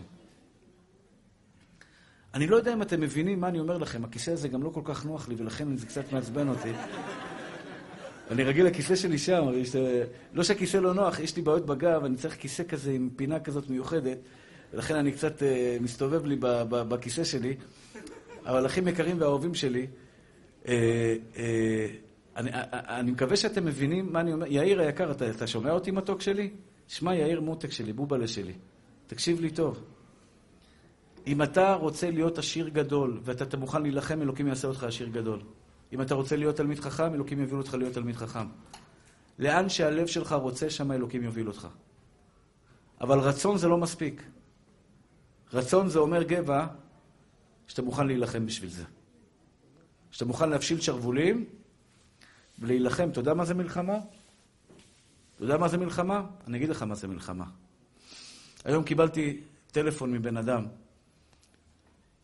אני לא יודע אם אתם מבינים מה אני אומר לכם, הכיסא הזה גם לא כל כך נוח לי, ולכן זה קצת מעצבן אותי. אני רגיל לכיסא שלי שם, לא שהכיסא לא נוח, יש לי בעיות בגב, אני צריך כיסא כזה עם פינה כזאת מיוחדת, ולכן אני קצת uh, מסתובב לי בכיסא שלי. אבל אחים יקרים ואהובים שלי, uh, uh, אני, אני מקווה שאתם מבינים מה אני אומר. יאיר היקר, אתה, אתה שומע אותי מתוק שלי? שמע, יאיר מותק שלי, בובלה שלי. תקשיב לי טוב. אם אתה רוצה להיות עשיר גדול, ואתה מוכן להילחם, אלוקים יעשה אותך עשיר גדול. אם אתה רוצה להיות תלמיד חכם, אלוקים יוביל אותך להיות תלמיד חכם. לאן שהלב שלך רוצה, שם אלוקים יוביל אותך. אבל רצון זה לא מספיק. רצון זה אומר גבע, שאתה מוכן להילחם בשביל זה. שאתה מוכן להפשיל שרוולים ולהילחם. אתה יודע מה זה מלחמה? אתה יודע מה זה מלחמה? אני אגיד לך מה זה מלחמה. היום קיבלתי טלפון מבן אדם.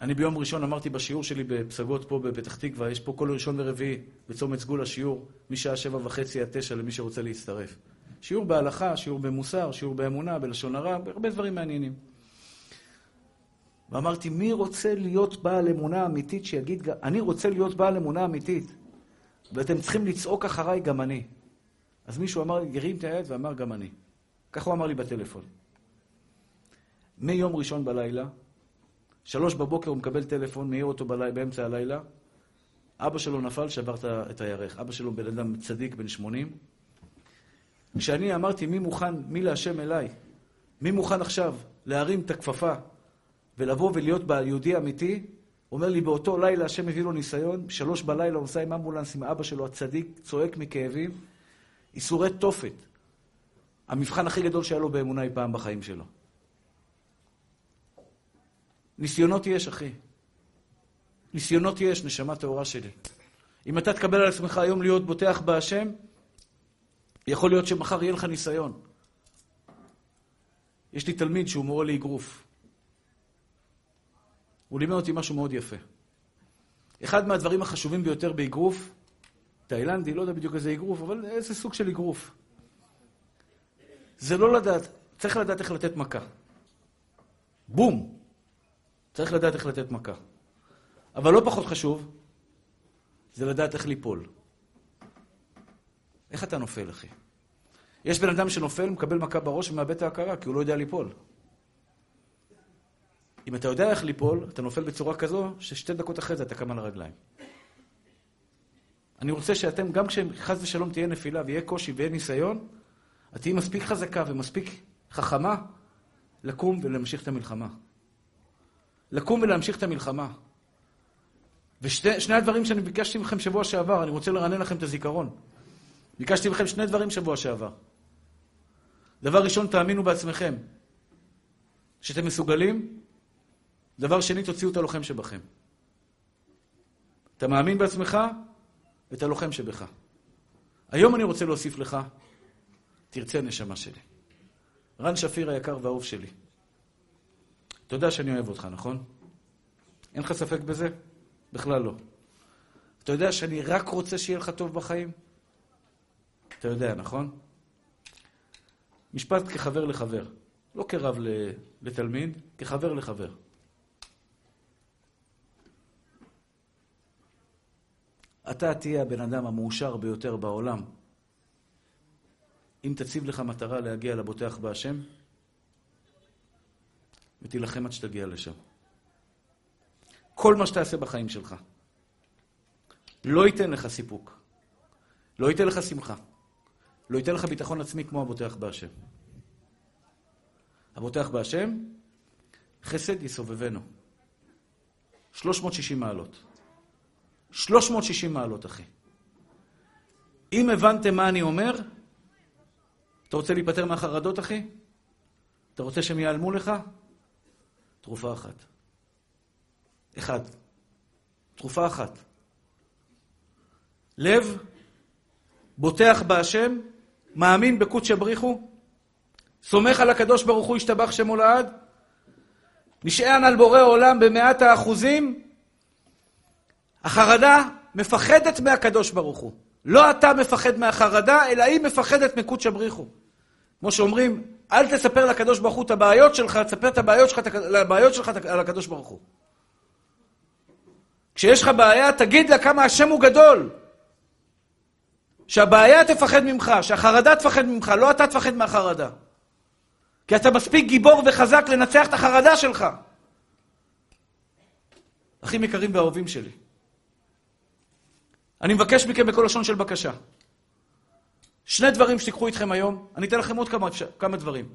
אני ביום ראשון אמרתי בשיעור שלי בפסגות פה בפתח תקווה, יש פה כל ראשון ורביעי בצומת סגול השיעור, משעה שבע וחצי עד תשע למי שרוצה להצטרף. שיעור בהלכה, שיעור במוסר, שיעור באמונה, בלשון הרע, הרבה דברים מעניינים. ואמרתי, מי רוצה להיות בעל אמונה אמיתית שיגיד, אני רוצה להיות בעל אמונה אמיתית, ואתם צריכים לצעוק אחריי גם אני. אז מישהו אמר, הרים את היד ואמר, גם אני. ככה הוא אמר לי בטלפון. מיום ראשון בלילה, שלוש בבוקר הוא מקבל טלפון, מעיר אותו בלי, באמצע הלילה, אבא שלו נפל, שבר את הירך. אבא שלו בן אדם צדיק, בן שמונים. כשאני אמרתי, מי מוכן, מי להשם אליי? מי מוכן עכשיו להרים את הכפפה ולבוא ולהיות יהודי אמיתי? אומר לי, באותו לילה השם הביא לו ניסיון, שלוש בלילה הוא נוסע עם אמבולנס עם אבא שלו הצדיק, צועק מכאבים, איסורי תופת. המבחן הכי גדול שהיה לו באמונה אי פעם בחיים שלו. ניסיונות יש, אחי. ניסיונות יש, נשמה טהורה שלי. אם אתה תקבל על עצמך היום להיות בוטח בהשם, יכול להיות שמחר יהיה לך ניסיון. יש לי תלמיד שהוא מורה לאגרוף. הוא לימד אותי משהו מאוד יפה. אחד מהדברים החשובים ביותר באגרוף, תאילנדי, לא יודע בדיוק איזה אגרוף, אבל איזה סוג של אגרוף. זה לא לדעת, צריך לדעת איך לתת מכה. בום! צריך לדעת איך לתת מכה. אבל לא פחות חשוב, זה לדעת איך ליפול. איך אתה נופל, אחי? יש בן אדם שנופל, מקבל מכה בראש ומאבד את ההכרה, כי הוא לא יודע ליפול. אם אתה יודע איך ליפול, אתה נופל בצורה כזו, ששתי דקות אחרי זה אתה קם על הרגליים. אני רוצה שאתם, גם כשחס ושלום תהיה נפילה ויהיה קושי ויהיה ניסיון, את תהיי מספיק חזקה ומספיק חכמה לקום ולהמשיך את המלחמה. לקום ולהמשיך את המלחמה. ושני הדברים שאני ביקשתי מכם שבוע שעבר, אני רוצה לרענן לכם את הזיכרון. ביקשתי מכם שני דברים שבוע שעבר. דבר ראשון, תאמינו בעצמכם שאתם מסוגלים. דבר שני, תוציאו את הלוחם שבכם. אתה מאמין בעצמך ואת הלוחם שבך. היום אני רוצה להוסיף לך, תרצה נשמה שלי. רן שפיר היקר והאהוב שלי. אתה יודע שאני אוהב אותך, נכון? אין לך ספק בזה? בכלל לא. אתה יודע שאני רק רוצה שיהיה לך טוב בחיים? אתה יודע, נכון? משפט כחבר לחבר. לא כרב לתלמיד, כחבר לחבר. אתה תהיה הבן אדם המאושר ביותר בעולם. אם תציב לך מטרה להגיע לבוטח בהשם, ותילחם עד שתגיע לשם. כל מה שתעשה בחיים שלך לא ייתן לך סיפוק, לא ייתן לך שמחה, לא ייתן לך ביטחון עצמי כמו הבוטח בהשם. הבוטח בהשם, חסד יסובבנו. 360 מעלות. 360 מעלות, אחי. אם הבנתם מה אני אומר, אתה רוצה להיפטר מהחרדות, אחי? אתה רוצה שהם ייעלמו לך? תרופה אחת. אחד. תרופה אחת. לב, בוטח בהשם, מאמין בקודש בריחו, סומך על הקדוש ברוך הוא, ישתבח שמו לעד, נשען על בורא עולם במאת האחוזים, החרדה מפחדת מהקדוש ברוך הוא. לא אתה מפחד מהחרדה, אלא היא מפחדת מקודש בריחו. כמו שאומרים, אל תספר לקדוש ברוך הוא את הבעיות שלך, תספר את הבעיות שלך, לבעיות שלך על הקדוש ברוך הוא. כשיש לך בעיה, תגיד לה כמה השם הוא גדול. שהבעיה תפחד ממך, שהחרדה תפחד ממך, לא אתה תפחד מהחרדה. כי אתה מספיק גיבור וחזק לנצח את החרדה שלך. אחים יקרים ואהובים שלי, אני מבקש מכם בכל לשון של בקשה. שני דברים שתיקחו איתכם היום, אני אתן לכם עוד כמה, כמה דברים.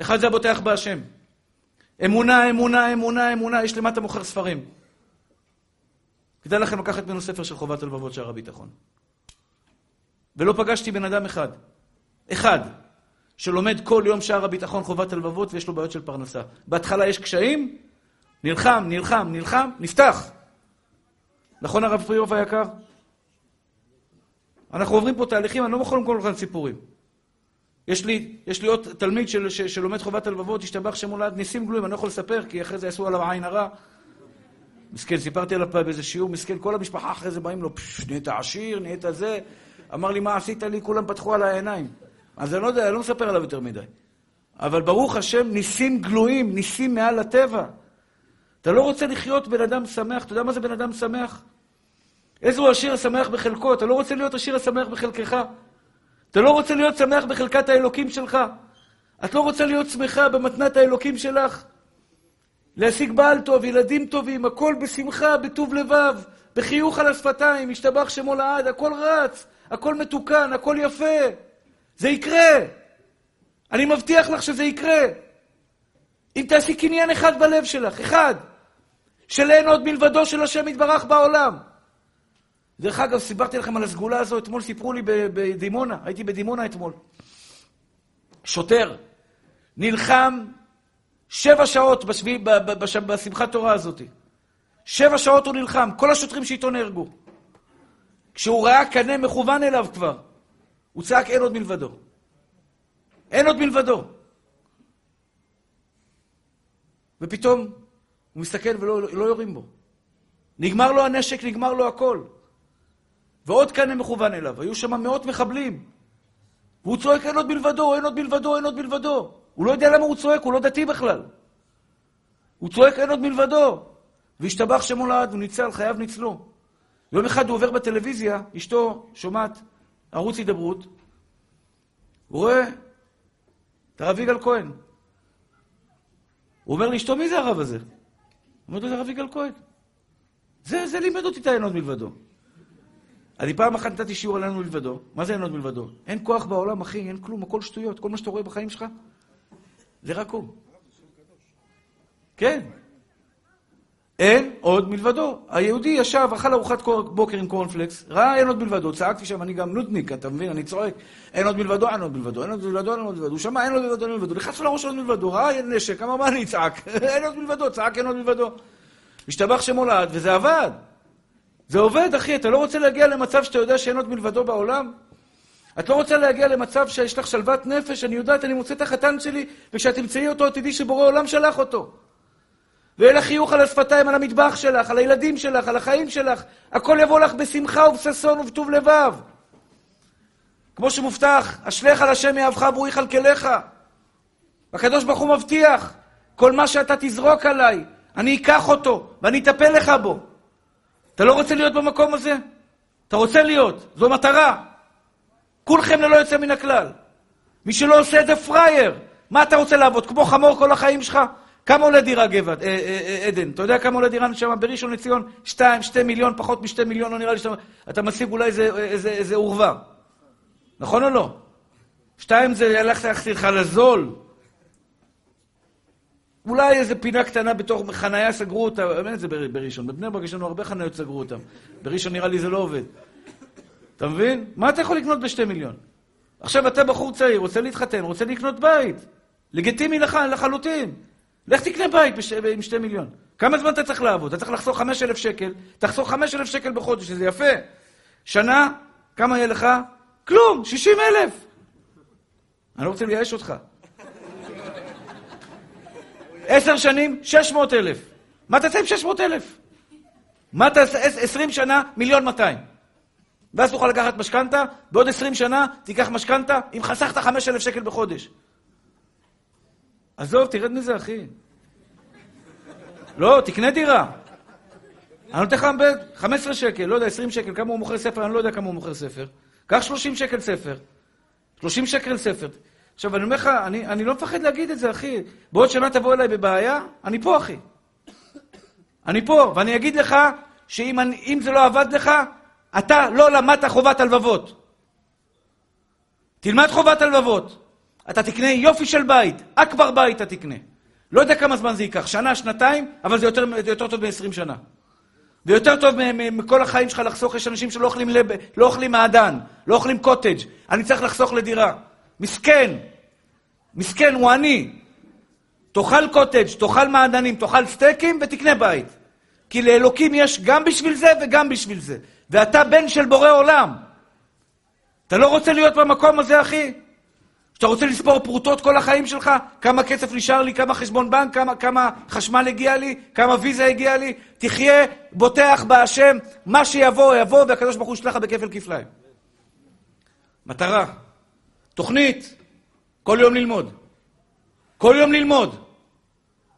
אחד זה הבוטח בהשם. אמונה, אמונה, אמונה, אמונה, יש למטה מוכר ספרים. כדאי לכם לקחת ממנו ספר של חובת הלבבות שער הביטחון. ולא פגשתי בן אדם אחד, אחד, שלומד כל יום שער הביטחון חובת הלבבות ויש לו בעיות של פרנסה. בהתחלה יש קשיים, נלחם, נלחם, נלחם, נפתח. נכון הרב פריאוף היקר? אנחנו עוברים פה תהליכים, אני לא יכול למכור לכם סיפורים. יש לי, יש לי עוד תלמיד של, ש, שלומד חובת הלבבות, השתבח שם הולד, ניסים גלויים, אני לא יכול לספר, כי אחרי זה יעשו עליו עין הרע. מסכן, סיפרתי עליו פעם באיזה שיעור, מסכן, כל המשפחה אחרי זה באים לו, פשש, נהיית עשיר, נהיית זה. אמר לי, מה עשית לי? כולם פתחו על העיניים. אז אני לא יודע, אני לא מספר עליו יותר מדי. אבל ברוך השם, ניסים גלויים, ניסים מעל הטבע. אתה לא רוצה לחיות בן אדם שמח, אתה יודע מה זה בן אדם שמח? איזה הוא השיר השמח בחלקו, אתה לא רוצה להיות השיר השמח בחלקך. אתה לא רוצה להיות שמח בחלקת האלוקים שלך. את לא רוצה להיות שמחה במתנת האלוקים שלך. להשיג בעל טוב, ילדים טובים, הכל בשמחה, בטוב לבב, בחיוך על השפתיים, משתבח שמו לעד, הכל רץ, הכל מתוקן, הכל יפה. זה יקרה. אני מבטיח לך שזה יקרה. אם תעשי קניין אחד בלב שלך, אחד, של אין עוד מלבדו של השם יתברך בעולם. דרך אגב, סיפרתי לכם על הסגולה הזו, אתמול סיפרו לי בדימונה, הייתי בדימונה אתמול. שוטר, נלחם שבע שעות בשבי, בשמחת תורה הזאת. שבע שעות הוא נלחם, כל השוטרים שאיתו נהרגו. כשהוא ראה קנה מכוון אליו כבר, הוא צעק אין עוד מלבדו. אין עוד מלבדו. ופתאום הוא מסתכל ולא לא יורים בו. נגמר לו הנשק, נגמר לו הכל. ועוד קנה מכוון אליו. היו שם מאות מחבלים. והוא צועק אין עוד מלבדו, אין עוד מלבדו, אין עוד מלבדו. הוא לא יודע למה הוא צועק, הוא לא דתי בכלל. הוא צועק אין עוד מלבדו. והשתבח שמו לעד, הוא ניצל, חייו ניצלו. יום אחד הוא עובר בטלוויזיה, אשתו שומעת ערוץ הידברות, הוא רואה את הרב יגאל כהן. הוא אומר לאשתו, מי זה הרב הזה? הוא אומר לו, זה הרב יגאל כהן. זה, זה לימד אותי את האין עוד מלבדו. אני פעם אחת נתתי שיעור על אין עוד מלבדו. מה זה אין עוד מלבדו? אין כוח בעולם, אחי, אין כלום, הכל שטויות. כל מה שאתה רואה בחיים שלך, זה רק הוא. כן. אין עוד מלבדו. היהודי ישב, אכל ארוחת בוקר עם קורנפלקס, ראה אין עוד מלבדו, צעקתי שם, אני גם נודניק, אתה מבין? אני צועק, אין עוד מלבדו, אין עוד מלבדו, אין עוד מלבדו, אין עוד מלבדו. הוא שמע, אין עוד מלבדו, אין עוד מלבדו. נכנס לראש עוד מלבדו, ראה נשק, אמר, מה אני אצעק? אין עוד מלבדו, צעק אין עוד מלבדו. השתבח שמולד, וזה עבד. זה עובד, אחי, אתה לא רוצה להגיע למצב שאתה יודע שאין עוד מלבדו בעולם? את לא רוצה להגיע למצב שיש לך שלוות נפש, אני יודעת, אני מוצא את החתן שלי, וכשאת תמצאי אותו, תדעי שבורא עולם שלח אותו. ויהיה לך חיוך על השפתיים, על המטבח שלך, על הילדים שלך, על החיים שלך. הכל יבוא לך בשמחה ובששון ובטוב לבב. כמו שמובטח, אשליך על השם יאהבך והוא יכלכלך. הקדוש ברוך הוא מבטיח, כל מה שאתה תזרוק עליי, אני אקח אותו ואני אטפל לך בו. אתה לא רוצה להיות במקום הזה? אתה רוצה להיות, זו מטרה. כולכם ללא יוצא מן הכלל. מי שלא עושה את זה פראייר. מה אתה רוצה לעבוד? כמו חמור כל החיים שלך? כמה עולה דירה גבעת, אה, אה, אה, עדן? אתה יודע כמה עולה דירה שם בראשון לציון? שתיים, שתי מיליון, פחות משתי מיליון, לא נראה לי שאתה... אתה משיג אולי איזה, עורבה. נכון או לא? שתיים זה ילך לך לזול. אולי איזה פינה קטנה בתוך חנייה סגרו אותה, אין את זה בראשון. בבני ברק יש לנו הרבה חניות סגרו אותן. בראשון נראה לי זה לא עובד. אתה מבין? מה אתה יכול לקנות בשתי מיליון? עכשיו אתה בחור צעיר, רוצה להתחתן, רוצה לקנות בית. לגיטימי לך, לחלוטין. לך תקנה בית בש... עם שתי מיליון. כמה זמן אתה צריך לעבוד? אתה צריך לחסוך חמש אלף שקל, תחסוך חמש אלף שקל בחודש, שזה יפה. שנה, כמה יהיה לך? כלום, שישים אלף. אני לא רוצה לייאש אותך. עשר שנים, שש מאות אלף. מה תעשה עם שש מאות אלף? מה תעשה? עשרים שנה, מיליון מאתיים. ואז תוכל לקחת משכנתה, בעוד עשרים שנה תיקח משכנתה, אם חסכת חמש אלף שקל בחודש. עזוב, תרד מזה, אחי. לא, תקנה דירה. אני נותן לך 15 שקל, לא יודע, 20 שקל, כמה הוא מוכר ספר, אני לא יודע כמה הוא מוכר ספר. קח 30 שקל ספר. 30 שקל ספר. עכשיו, אני אומר לך, אני, אני לא מפחד להגיד את זה, אחי. בעוד שנה תבוא אליי בבעיה, אני פה, אחי. אני פה, ואני אגיד לך שאם זה לא עבד לך, אתה לא למדת חובת הלבבות. תלמד חובת הלבבות. אתה תקנה יופי של בית, אכבר בית אתה תקנה. לא יודע כמה זמן זה ייקח, שנה, שנתיים, אבל זה יותר, זה יותר טוב מ-20 שנה. ויותר טוב מכל החיים שלך לחסוך, יש אנשים שלא אוכלים, לב, לא אוכלים מעדן, לא אוכלים קוטג', אני צריך לחסוך לדירה. מסכן. מסכן, הוא עני. תאכל קוטג', תאכל מעדנים, תאכל סטייקים ותקנה בית. כי לאלוקים יש גם בשביל זה וגם בשביל זה. ואתה בן של בורא עולם. אתה לא רוצה להיות במקום הזה, אחי? שאתה רוצה לספור פרוטות כל החיים שלך? כמה כסף נשאר לי, כמה חשבון בנק, כמה, כמה חשמל הגיע לי, כמה ויזה הגיע לי? תחיה, בוטח בהשם, מה שיבוא, יבוא, והקדוש ברוך הוא ישלח לך בכפל כפליים. מטרה, תוכנית, כל יום ללמוד. כל יום ללמוד.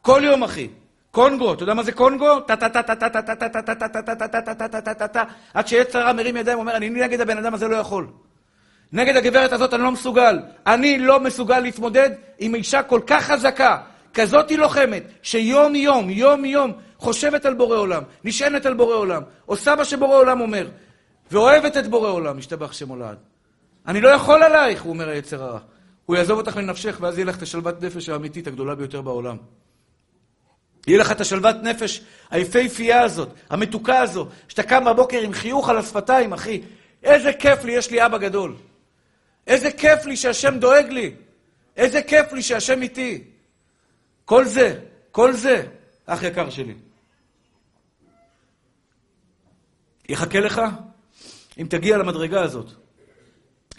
כל יום, אחי. קונגו, אתה יודע מה זה קונגו? טה-טה-טה-טה-טה-טה-טה-טה-טה-טה-טה-טה-טה אני לא יכול עלייך, הוא אומר היצר הרע. הוא יעזוב אותך לנפשך, ואז יהיה לך את השלוות נפש האמיתית הגדולה ביותר בעולם. יהיה לך את השלוות נפש היפהפייה הזאת, המתוקה הזו, שאתה קם בבוקר עם חיוך על השפתיים, אחי. איזה כיף לי, יש לי אבא גדול. איזה כיף לי שהשם דואג לי. איזה כיף לי שהשם איתי. כל זה, כל זה, אח יקר שלי. יחכה לך אם תגיע למדרגה הזאת.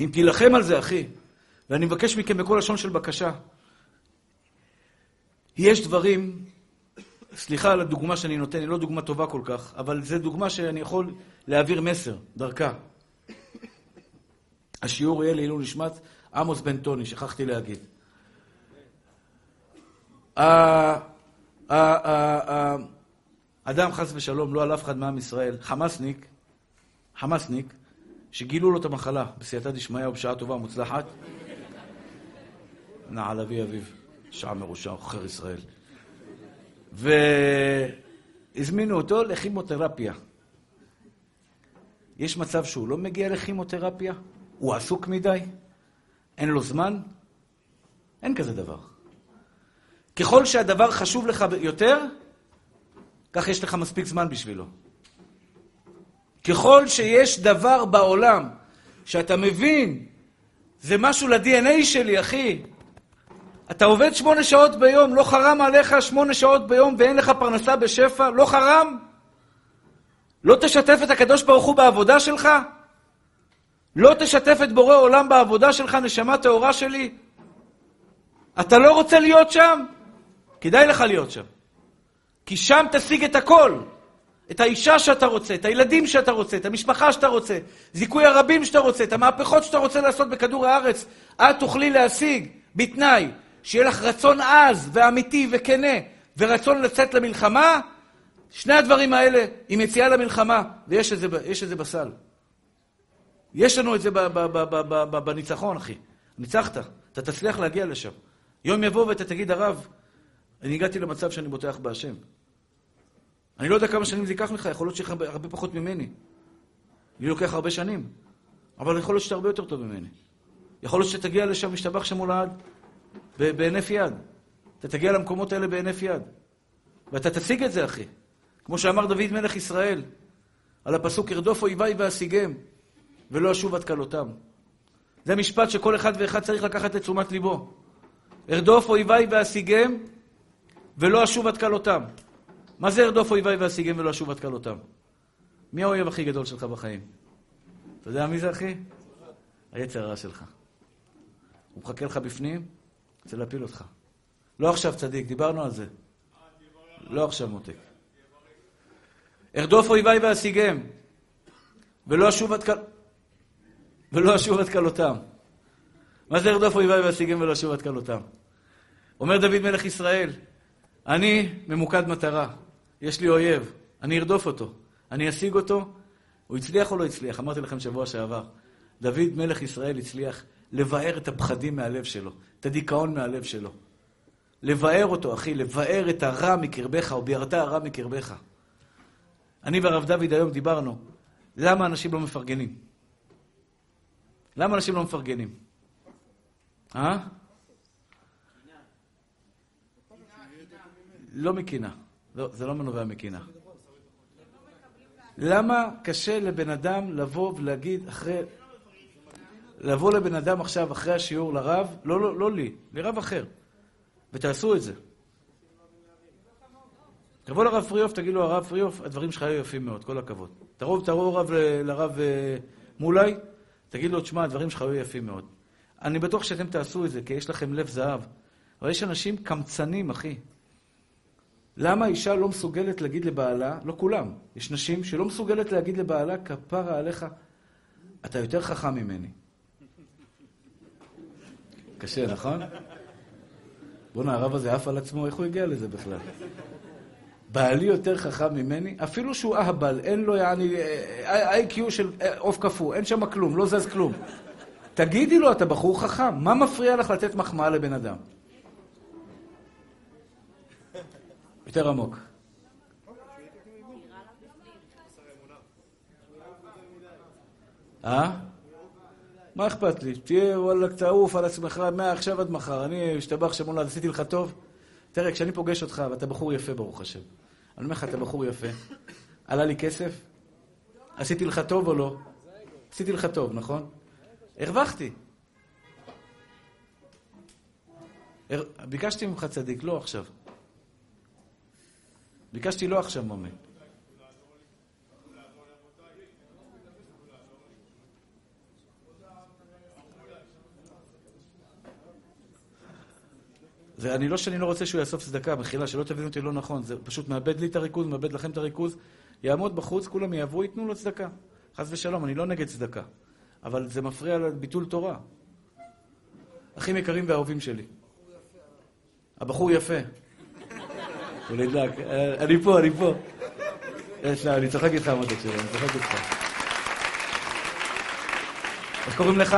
אם תילחם על זה, אחי. ואני מבקש מכם בכל לשון של בקשה. יש דברים, סליחה על הדוגמה שאני נותן, היא לא דוגמה טובה כל כך, אבל זו דוגמה שאני יכול להעביר מסר דרכה. השיעור יהיה לעילוי נשמת עמוס בן טוני, שכחתי להגיד. אדם, חס ושלום, לא על אף אחד מעם ישראל, חמאסניק, חמאסניק, שגילו לו את המחלה בסייעתא דשמיא ובשעה טובה ומוצלחת, נעל אבי אביו, שעה מרושע, עוכר ישראל. והזמינו אותו לכימותרפיה. יש מצב שהוא לא מגיע לכימותרפיה? הוא עסוק מדי? אין לו זמן? אין כזה דבר. ככל שהדבר חשוב לך יותר, כך יש לך מספיק זמן בשבילו. ככל שיש דבר בעולם שאתה מבין, זה משהו ל-DNA שלי, אחי. אתה עובד שמונה שעות ביום, לא חרם עליך שמונה שעות ביום ואין לך פרנסה בשפע? לא חרם? לא תשתף את הקדוש ברוך הוא בעבודה שלך? לא תשתף את בורא עולם בעבודה שלך, נשמה טהורה שלי? אתה לא רוצה להיות שם? כדאי לך להיות שם. כי שם תשיג את הכל. את האישה שאתה רוצה, את הילדים שאתה רוצה, את המשפחה שאתה רוצה, זיכוי הרבים שאתה רוצה, את המהפכות שאתה רוצה לעשות בכדור הארץ, את תוכלי להשיג בתנאי שיהיה לך רצון עז ואמיתי וכנה ורצון לצאת למלחמה, שני הדברים האלה עם יציאה למלחמה, ויש את זה, את זה בסל. יש לנו את זה בניצחון, אחי. ניצחת, אתה תצליח להגיע לשם. יום יבוא ואתה תגיד, הרב, אני הגעתי למצב שאני בוטח בהשם. אני לא יודע כמה שנים זה ייקח לך, יכול להיות שיהיה הרבה פחות ממני. לי לוקח הרבה שנים, אבל יכול להיות שאתה הרבה יותר טוב ממני. יכול להיות שתגיע לשם, משתבח שם מולד, בהינף יד. אתה תגיע למקומות האלה בהינף יד. ואתה תשיג את זה, אחי. כמו שאמר דוד מלך ישראל, על הפסוק, ארדוף אויביי ואשיגם, ולא אשוב עד כלותם. זה משפט שכל אחד ואחד צריך לקחת לתשומת ליבו. ארדוף אויביי ואשיגם, ולא אשוב עד כלותם. מה זה ארדוף אויביי ואשיגם ולא אשוב עד כלותם? מי האויב הכי גדול שלך בחיים? אתה יודע מי זה, אחי? היצר הרע שלך. הוא מחכה לך בפנים, רוצה להפיל אותך. לא עכשיו צדיק, דיברנו על זה. לא עכשיו מותק. ארדוף אויביי ואשיגם, ולא אשוב עד. ולא כלותם. מה זה ארדוף אויביי ואשיגם ולא אשוב עד כלותם? אומר דוד מלך ישראל, אני ממוקד מטרה, יש לי אויב, אני ארדוף אותו, אני אשיג אותו, הוא הצליח או לא הצליח? אמרתי לכם שבוע שעבר, דוד מלך ישראל הצליח לבאר את הפחדים מהלב שלו, את הדיכאון מהלב שלו. לבאר אותו, אחי, לבאר את הרע מקרבך, או ביארת הרע מקרבך. אני והרב דוד היום דיברנו, למה אנשים לא מפרגנים? למה אנשים לא מפרגנים? אה? לא מקינה. לא, זה לא מנובע מקינה. למה קשה לבן אדם לבוא ולהגיד אחרי... לבוא לבן אדם עכשיו, אחרי השיעור, לרב, לא, לא, לא לי, לרב אחר, ותעשו את זה. תבוא לרב פריאוף, תגיד לו, הרב פריאוף, הדברים שלך היו יפים מאוד, כל הכבוד. תרוב, תרוב רב לרב אה, מולי, תגיד לו, תשמע, הדברים שלך היו יפים מאוד. אני בטוח שאתם תעשו את זה, כי יש לכם לב זהב. אבל יש אנשים קמצנים, אחי. למה אישה לא מסוגלת להגיד לבעלה, לא כולם, יש נשים שלא מסוגלת להגיד לבעלה, כפרה עליך, אתה יותר חכם ממני. קשה, נכון? בואנה, הרב הזה עף על עצמו, איך הוא הגיע לזה בכלל? בעלי יותר חכם ממני, אפילו שהוא אהבל, אין לו יעני איי-קיו של אה, עוף קפוא, אין שם כלום, לא זז כלום. תגידי לו, אתה בחור חכם, מה מפריע לך לתת מחמאה לבן אדם? יותר עמוק. אה? מה אכפת לי? תהיה וואלה, תעוף על עצמך מעכשיו עד מחר. אני אשתבח שמונה, עשיתי לך טוב. תראה, כשאני פוגש אותך, ואתה בחור יפה, ברוך השם. אני אומר לך, אתה בחור יפה. עלה לי כסף? עשיתי לך טוב או לא? עשיתי לך טוב, נכון? הרווחתי. ביקשתי ממך צדיק, לא עכשיו. ביקשתי לא עכשיו מומנט. זה אני לא שאני לא רוצה שהוא יאסוף צדקה, מחילה, שלא תבינו אותי לא נכון, זה פשוט מאבד לי את הריכוז, מאבד לכם את הריכוז, יעמוד בחוץ, כולם יעברו, ייתנו לו צדקה. חס ושלום, אני לא נגד צדקה, אבל זה מפריע לביטול תורה. אחים יקרים ואהובים שלי. הבחור יפה. הוא נדלק. אה, אני פה, אני פה. יש לה, אני צוחק איתך, מותק שלי, אני צוחק איתך. איך קוראים לך?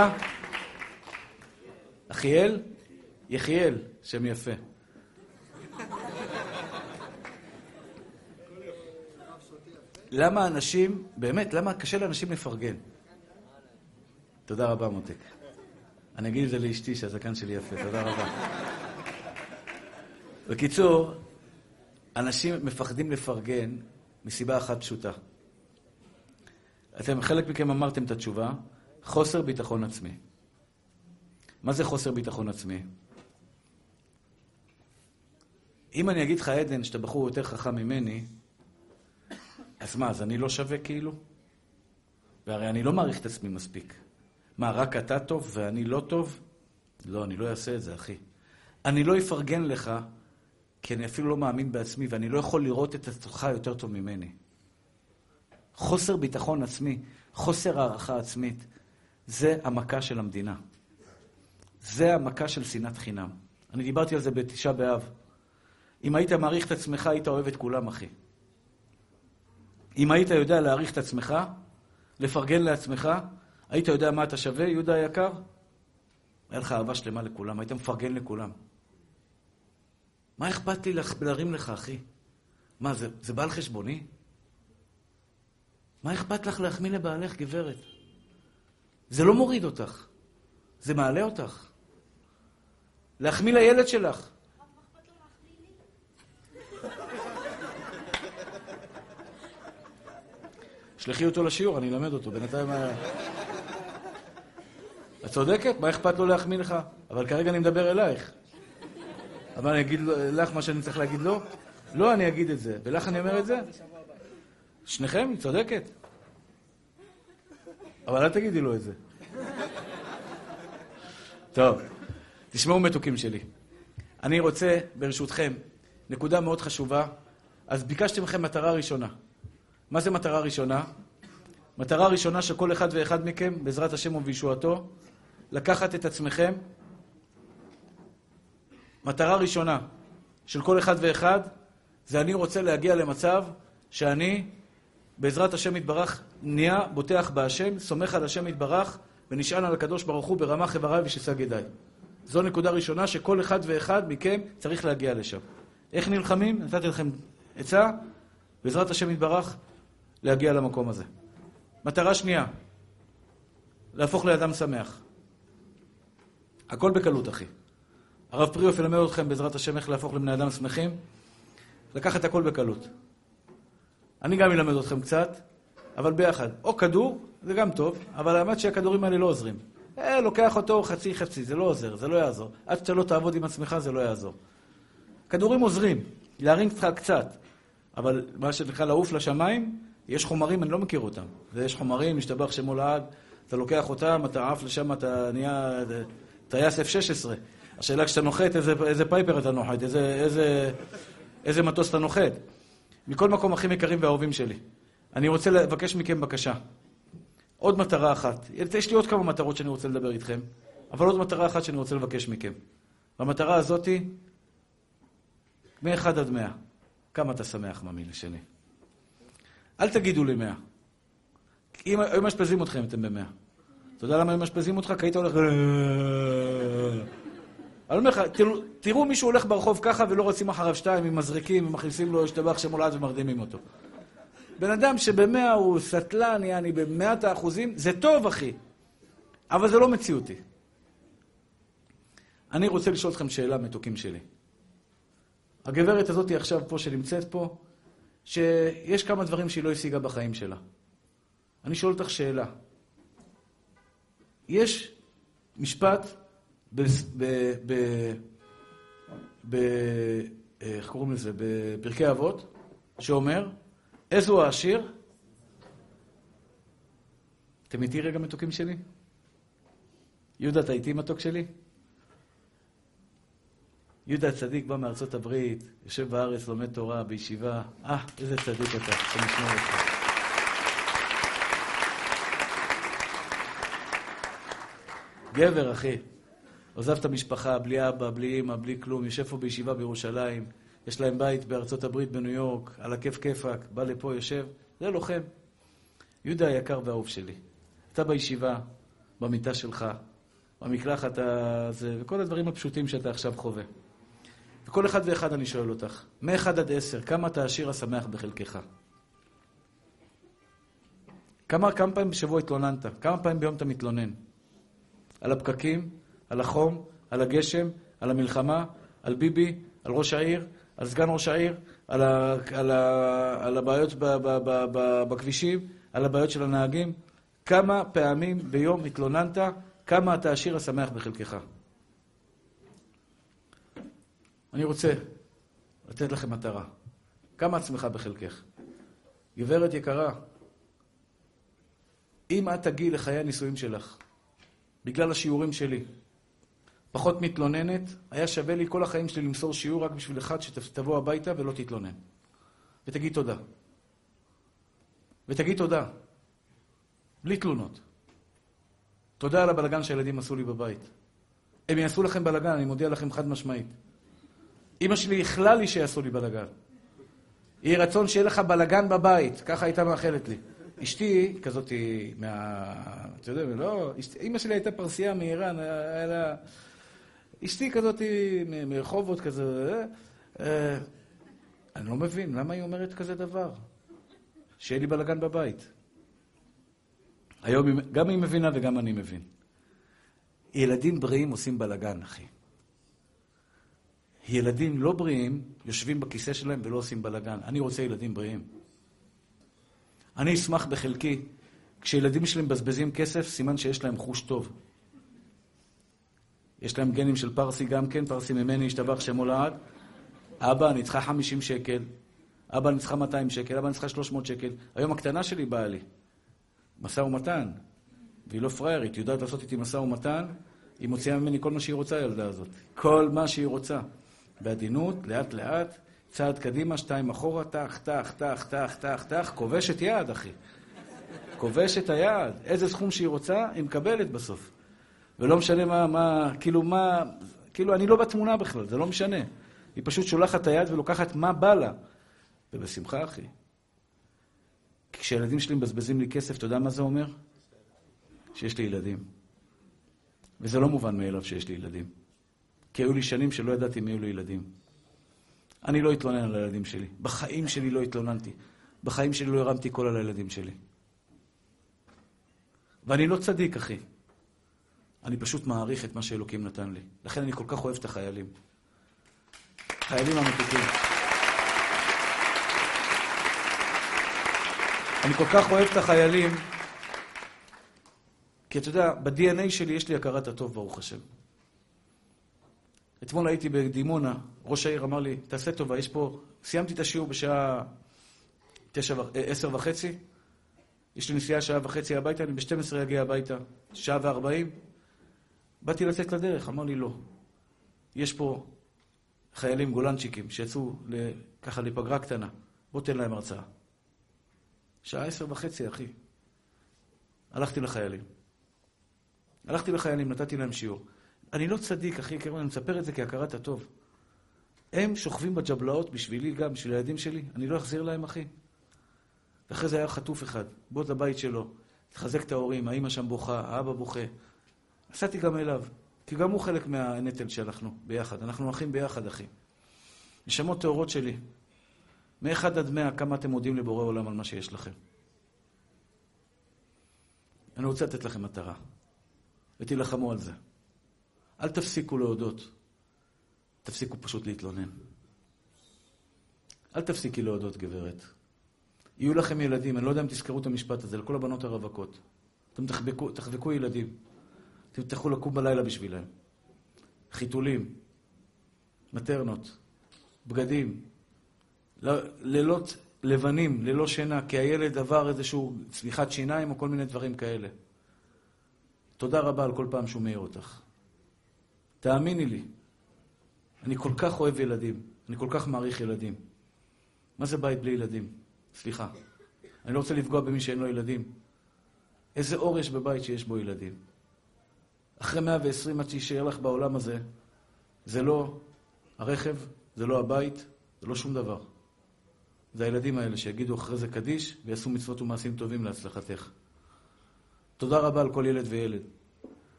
אחיאל? יחיאל, שם יפה. למה אנשים, באמת, למה קשה לאנשים לפרגן? תודה רבה, מותק. אני אגיד את זה לאשתי שהזקן שלי יפה, תודה רבה. בקיצור, אנשים מפחדים לפרגן מסיבה אחת פשוטה. אתם, חלק מכם אמרתם את התשובה, חוסר ביטחון עצמי. מה זה חוסר ביטחון עצמי? אם אני אגיד לך, עדן, שאתה בחור יותר חכם ממני, אז מה, אז אני לא שווה כאילו? והרי אני לא מעריך את עצמי מספיק. מה, רק אתה טוב ואני לא טוב? לא, אני לא אעשה את זה, אחי. אני לא אפרגן לך כי אני אפילו לא מאמין בעצמי, ואני לא יכול לראות את עצמך יותר טוב ממני. חוסר ביטחון עצמי, חוסר הערכה עצמית, זה המכה של המדינה. זה המכה של שנאת חינם. אני דיברתי על זה בתשעה באב. אם היית מעריך את עצמך, היית אוהב את כולם, אחי. אם היית יודע להעריך את עצמך, לפרגן לעצמך, היית יודע מה אתה שווה, יהודה היקר? היה לך אהבה שלמה לכולם, היית מפרגן לכולם. מה אכפת לי להרים לך, אחי? מה, זה, זה בא על חשבוני? מה אכפת לך להחמיא לבעלך, גברת? זה לא מוריד אותך, זה מעלה אותך. להחמיא לילד שלך. שלחי אותו לשיעור, אני אלמד אותו. בינתיים... את צודקת, מה אכפת לו להחמיא לך? אבל כרגע אני מדבר אלייך. אבל אני אגיד לך מה שאני צריך להגיד לו? לא, אני אגיד את זה. ולך אני אומר את זה? שניכם, היא צודקת. אבל אל תגידי לו את זה. טוב, תשמעו מתוקים שלי. אני רוצה, ברשותכם, נקודה מאוד חשובה. אז ביקשתי מכם מטרה ראשונה. מה זה מטרה ראשונה? מטרה ראשונה שכל אחד ואחד מכם, בעזרת השם ובישועתו, לקחת את עצמכם מטרה ראשונה של כל אחד ואחד, זה אני רוצה להגיע למצב שאני, בעזרת השם יתברך, נהיה בוטח בהשם, סומך על השם יתברך, ונשען על הקדוש ברוך הוא ברמה חבריי ושסג ידיי. זו נקודה ראשונה שכל אחד ואחד מכם צריך להגיע לשם. איך נלחמים? נתתי לכם עצה, בעזרת השם יתברך, להגיע למקום הזה. מטרה שנייה, להפוך לאדם שמח. הכל בקלות, אחי. הרב פריאוף ילמד אתכם בעזרת השם איך להפוך לבני אדם שמחים, לקחת הכל בקלות. אני גם אלמד אתכם קצת, אבל ביחד. או כדור, זה גם טוב, אבל האמת שהכדורים האלה לא עוזרים. אה, לוקח אותו חצי-חצי, זה לא עוזר, זה לא יעזור. עד שאתה לא תעבוד עם עצמך, זה לא יעזור. כדורים עוזרים, להרים אותך קצת, אבל מה שנקרא לעוף לשמיים, יש חומרים, אני לא מכיר אותם. ויש חומרים, משתבח שמו לעד, אתה לוקח אותם, אתה עף לשם, אתה נהיה טייס F-16. השאלה כשאתה נוחת, איזה, איזה פייפר אתה נוחת, איזה, איזה, איזה מטוס אתה נוחת. מכל מקום, אחים יקרים ואהובים שלי, אני רוצה לבקש מכם בקשה. עוד מטרה אחת. יש לי עוד כמה מטרות שאני רוצה לדבר איתכם, אבל עוד מטרה אחת שאני רוצה לבקש מכם. והמטרה הזאתי, מ-1 עד 100. כמה אתה שמח, ממי לשני. אל תגידו לי 100. אם היו מאשפזים אתכם, אתם ב-100. אתה יודע למה היו מאשפזים אותך? כי היית הולך... אני אומר לך, תראו, תראו מישהו הולך ברחוב ככה ולא רצים אחריו שתיים עם מזריקים ומכניסים לו השתבח שם הולד ומרדימים אותו. בן אדם שבמאה הוא סטלן, יעני במאת האחוזים, זה טוב, אחי, אבל זה לא מציאותי. אני רוצה לשאול אתכם שאלה, מתוקים שלי. הגברת הזאת עכשיו פה, שנמצאת פה, שיש כמה דברים שהיא לא השיגה בחיים שלה. אני שואל אותך שאלה. יש משפט ב... איך קוראים לזה? בפרקי אבות, שאומר, איזו העשיר? אתם איתי רגע מתוקים שלי? יהודה, אתה איתי מתוק שלי? יהודה הצדיק בא מארצות הברית, יושב בארץ, לומד תורה, בישיבה. אה, איזה צדיק אתה, אני אשמור אותך. גבר, אחי. עוזב את המשפחה, בלי אבא, בלי אמא, בלי כלום, יושב פה בישיבה בירושלים, יש להם בית בארצות הברית, בניו יורק, על הכיף כיפאק, בא לפה, יושב, זה לוחם. יהודה היקר והאהוב שלי, אתה בישיבה, במיטה שלך, במקלחת הזה, וכל הדברים הפשוטים שאתה עכשיו חווה. וכל אחד ואחד אני שואל אותך, מ-1 עד 10, כמה אתה עשיר השמח בחלקך? כמה, כמה פעמים בשבוע התלוננת? כמה פעמים ביום אתה מתלונן? על הפקקים, על החום, על הגשם, על המלחמה, על ביבי, על ראש העיר, על סגן ראש העיר, על, ה, על, ה, על הבעיות ב, ב, ב, ב, בכבישים, על הבעיות של הנהגים. כמה פעמים ביום התלוננת, כמה אתה עשיר השמח בחלקך. אני רוצה לתת לכם מטרה. כמה עצמך בחלקך. גברת יקרה, אם את תגיעי לחיי הנישואים שלך, בגלל השיעורים שלי, פחות מתלוננת, היה שווה לי כל החיים שלי למסור שיעור רק בשביל אחד שתבוא הביתה ולא תתלונן. ותגיד תודה. ותגיד תודה. בלי תלונות. תודה על הבלגן שהילדים עשו לי בבית. הם יעשו לכם בלגן, אני מודיע לכם חד משמעית. אמא שלי איחלה לי שיעשו לי בלגן. יהי רצון שיהיה לך בלגן בבית, ככה הייתה מאחלת לי. אשתי, כזאת מה... אתה יודע, לא... אמא שלי הייתה פרסייה מאיראן, היה לה... אשתי כזאת מרחובות כזה, אה, אה, אני לא מבין, למה היא אומרת כזה דבר? שיהיה לי בלאגן בבית. היום גם היא מבינה וגם אני מבין. ילדים בריאים עושים בלאגן, אחי. ילדים לא בריאים יושבים בכיסא שלהם ולא עושים בלאגן. אני רוצה ילדים בריאים. אני אשמח בחלקי, כשילדים שלי מבזבזים כסף, סימן שיש להם חוש טוב. יש להם גנים של פרסי גם כן, פרסי ממני, השתבח שמו לעד. אבא, אני צריכה 50 שקל, אבא, אני צריכה 200 שקל, אבא, אני צריכה 300 שקל. היום הקטנה שלי באה לי. משא ומתן. והיא לא פריירית, היא יודעת לעשות איתי משא ומתן, היא מוציאה ממני כל מה שהיא רוצה, הילדה הזאת. כל מה שהיא רוצה. בעדינות, לאט-לאט, צעד קדימה, שתיים אחורה, טח, טח, טח, טח, טח, טח, כובשת יד, אחי. כובשת היד. איזה סכום שהיא רוצה, היא מקבלת בסוף. ולא משנה מה, מה, כאילו מה, כאילו אני לא בתמונה בכלל, זה לא משנה. היא פשוט שולחת את היד ולוקחת מה בא לה. ובשמחה, אחי. כשילדים שלי מבזבזים לי כסף, אתה יודע מה זה אומר? שיש לי ילדים. וזה לא מובן מאליו שיש לי ילדים. כי היו לי שנים שלא ידעתי מי היו לי ילדים. אני לא אתלונן על הילדים שלי. בחיים שלי לא התלוננתי. בחיים שלי לא הרמתי קול על הילדים שלי. ואני לא צדיק, אחי. אני פשוט מעריך את מה שאלוקים נתן לי. לכן אני כל כך אוהב את החיילים. חיילים המתוקים. אני כל כך אוהב את החיילים, כי אתה יודע, ב-DNA שלי יש לי הכרת הטוב, ברוך השם. אתמול הייתי בדימונה, ראש העיר אמר לי, תעשה טובה, יש פה... סיימתי את השיעור בשעה תשע, אה, עשר וחצי, יש לי נסיעה שעה וחצי הביתה, אני ב-12 אגיע הביתה, שעה וארבעים. באתי לצאת לדרך, אמר לי, לא. יש פה חיילים גולנצ'יקים שיצאו ככה לפגרה קטנה, בוא תן להם הרצאה. שעה עשר וחצי, אחי. הלכתי לחיילים. הלכתי לחיילים, נתתי להם שיעור. אני לא צדיק, אחי, כי אני מספר את זה כהכרת הטוב. הם שוכבים בג'בלאות בשבילי גם, בשביל הילדים שלי, אני לא אחזיר להם, אחי. ואחרי זה היה חטוף אחד, בוא לבית שלו, תחזק את ההורים, האמא שם בוכה, האבא בוכה. נסעתי גם אליו, כי גם הוא חלק מהנטל שאנחנו ביחד. אנחנו אחים ביחד, אחי. נשמות טהורות שלי, מאחד עד מאה, כמה אתם מודים לבורא עולם על מה שיש לכם. אני רוצה לתת לכם מטרה, ותילחמו על זה. אל תפסיקו להודות, תפסיקו פשוט להתלונן. אל תפסיקי להודות, גברת. יהיו לכם ילדים, אני לא יודע אם תזכרו את המשפט הזה, לכל הבנות הרווקות. אתם תחבקו, תחבקו ילדים. אתם תצטרכו לקום בלילה בשבילם. חיתולים, מטרנות, בגדים, לילות לבנים, ללא שינה, כי הילד עבר איזשהו צמיחת שיניים או כל מיני דברים כאלה. תודה רבה על כל פעם שהוא מעיר אותך. תאמיני לי, אני כל כך אוהב ילדים, אני כל כך מעריך ילדים. מה זה בית בלי ילדים? סליחה. אני לא רוצה לפגוע במי שאין לו ילדים. איזה אור יש בבית שיש בו ילדים. אחרי 120 עד שיישאר לך בעולם הזה, זה לא הרכב, זה לא הבית, זה לא שום דבר. זה הילדים האלה שיגידו אחרי זה קדיש ויעשו מצוות ומעשים טובים להצלחתך. תודה רבה על כל ילד וילד.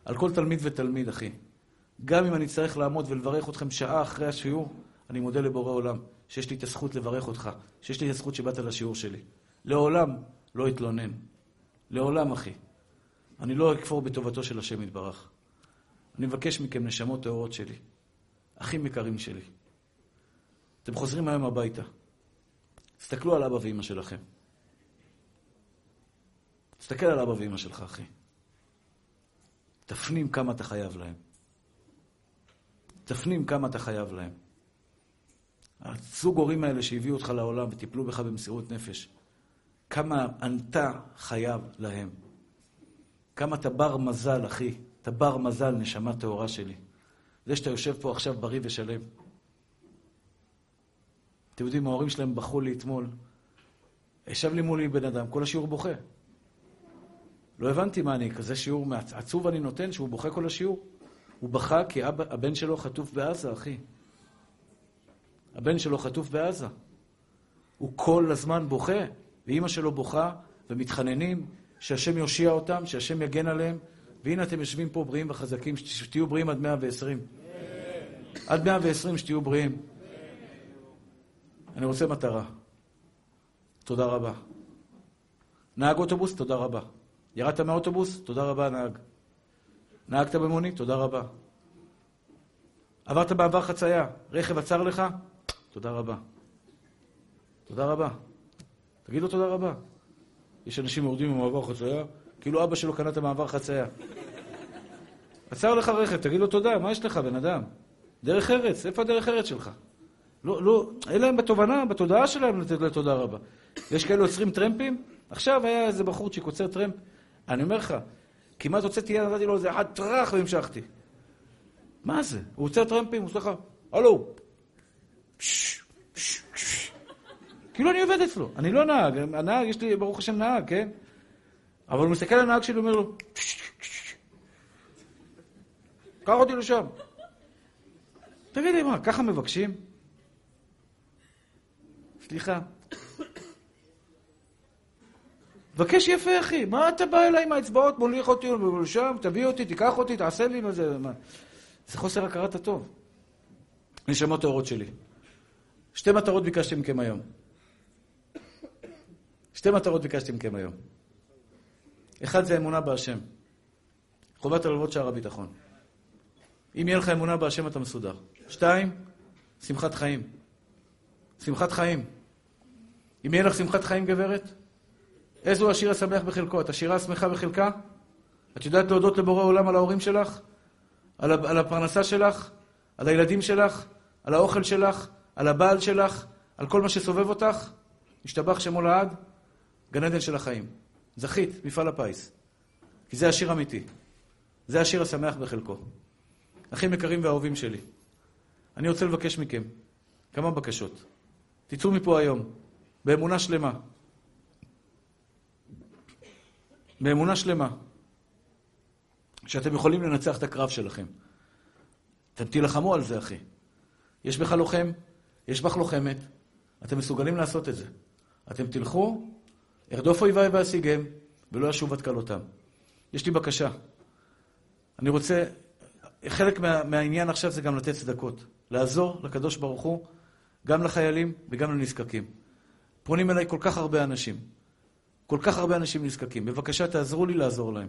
על כל תלמיד ותלמיד, אחי. גם אם אני צריך לעמוד ולברך אתכם שעה אחרי השיעור, אני מודה לבורא עולם שיש לי את הזכות לברך אותך, שיש לי את הזכות שבאת לשיעור שלי. לעולם לא אתלונן. לעולם, אחי. אני לא אכפור בטובתו של השם יתברך. אני מבקש מכם, נשמות טהורות שלי, אחים יקרים שלי. אתם חוזרים היום הביתה. תסתכלו על אבא ואמא שלכם. תסתכל על אבא ואמא שלך, אחי. תפנים כמה אתה חייב להם. תפנים כמה אתה חייב להם. הזוג הורים האלה שהביאו אותך לעולם וטיפלו בך במסירות נפש, כמה אתה חייב להם. כמה אתה בר מזל, אחי. אתה בר מזל, נשמה טהורה שלי. זה שאתה יושב פה עכשיו בריא ושלם. אתם יודעים, ההורים שלהם בכו לי אתמול. ישב לי מולי בן אדם, כל השיעור בוכה. לא הבנתי מה אני, כזה שיעור עצוב אני נותן, שהוא בוכה כל השיעור. הוא בכה כי אבא, הבן שלו חטוף בעזה, אחי. הבן שלו חטוף בעזה. הוא כל הזמן בוכה, ואימא שלו בוכה, ומתחננים שהשם יושיע אותם, שהשם יגן עליהם, והנה אתם יושבים פה בריאים וחזקים, שתהיו בריאים עד 120. עד 120 שתהיו בריאים. אני רוצה מטרה. תודה רבה. נהג אוטובוס, תודה רבה. ירדת מהאוטובוס? תודה רבה, נהג. נהגת במונית? תודה רבה. עברת בעבר חצייה, רכב עצר לך? תודה רבה. תודה רבה. תגיד לו תודה רבה. יש אנשים יורדים במעבר חצייה, כאילו אבא שלו קנה את המעבר חצייה. עצר לך רכב, תגיד לו תודה, מה יש לך, בן אדם? דרך ארץ, איפה הדרך ארץ שלך? לא, לא, אין להם בתובנה, בתודעה שלהם לתת לו תודה רבה. יש כאלו עוצרים טרמפים? עכשיו היה איזה בחורצ'יק עוצר טרמפ. אני אומר לך, כמעט הוצאתי יד, נתתי לו איזה אחד טראח והמשכתי. מה זה? הוא עוצר טרמפים, הוא עושה לך, הלו. כאילו אני עובד אצלו, אני לא נהג, הנהג, יש לי ברוך השם נהג, כן? אבל הוא מסתכל על הנהג שלי ואומר לו, קח אותי לשם. תגיד לי, מה, ככה מבקשים? סליחה. מבקש יפה, אחי. מה אתה בא אליי עם האצבעות, מוליך אותי לשם, תביא אותי, תיקח אותי, תעשה לי מה זה... מה? זה חוסר הכרת הטוב. נשמות טהורות שלי. שתי מטרות ביקשתי מכם היום. שתי מטרות ביקשתי מכם היום. אחד זה אמונה בהשם. חובת הלוות שער הביטחון. אם יהיה לך אמונה בהשם אתה מסודר. שתיים, שמחת חיים. שמחת חיים. אם יהיה לך שמחת חיים, גברת, איזו השיר השמח בחלקו? את השירה השמחה בחלקה? את יודעת להודות לבורא עולם על ההורים שלך? על, על הפרנסה שלך? על הילדים שלך? על האוכל שלך? על הבעל שלך? על כל מה שסובב אותך? השתבח שמו לעד? גן עדן של החיים. זכית, מפעל הפיס. כי זה השיר אמיתי. זה השיר השמח בחלקו. אחים יקרים ואהובים שלי, אני רוצה לבקש מכם כמה בקשות. תצאו מפה היום, באמונה שלמה. באמונה שלמה, שאתם יכולים לנצח את הקרב שלכם. אתם תילחמו על זה, אחי. יש בך לוחם, יש בך לוחמת, אתם מסוגלים לעשות את זה. אתם תלכו, ארדוף אויביי ואשיגם, ולא ישוב עד כלותם. יש לי בקשה. אני רוצה, חלק מה, מהעניין עכשיו זה גם לתת צדקות. לעזור לקדוש ברוך הוא, גם לחיילים וגם לנזקקים. פונים אליי כל כך הרבה אנשים. כל כך הרבה אנשים נזקקים. בבקשה, תעזרו לי לעזור להם.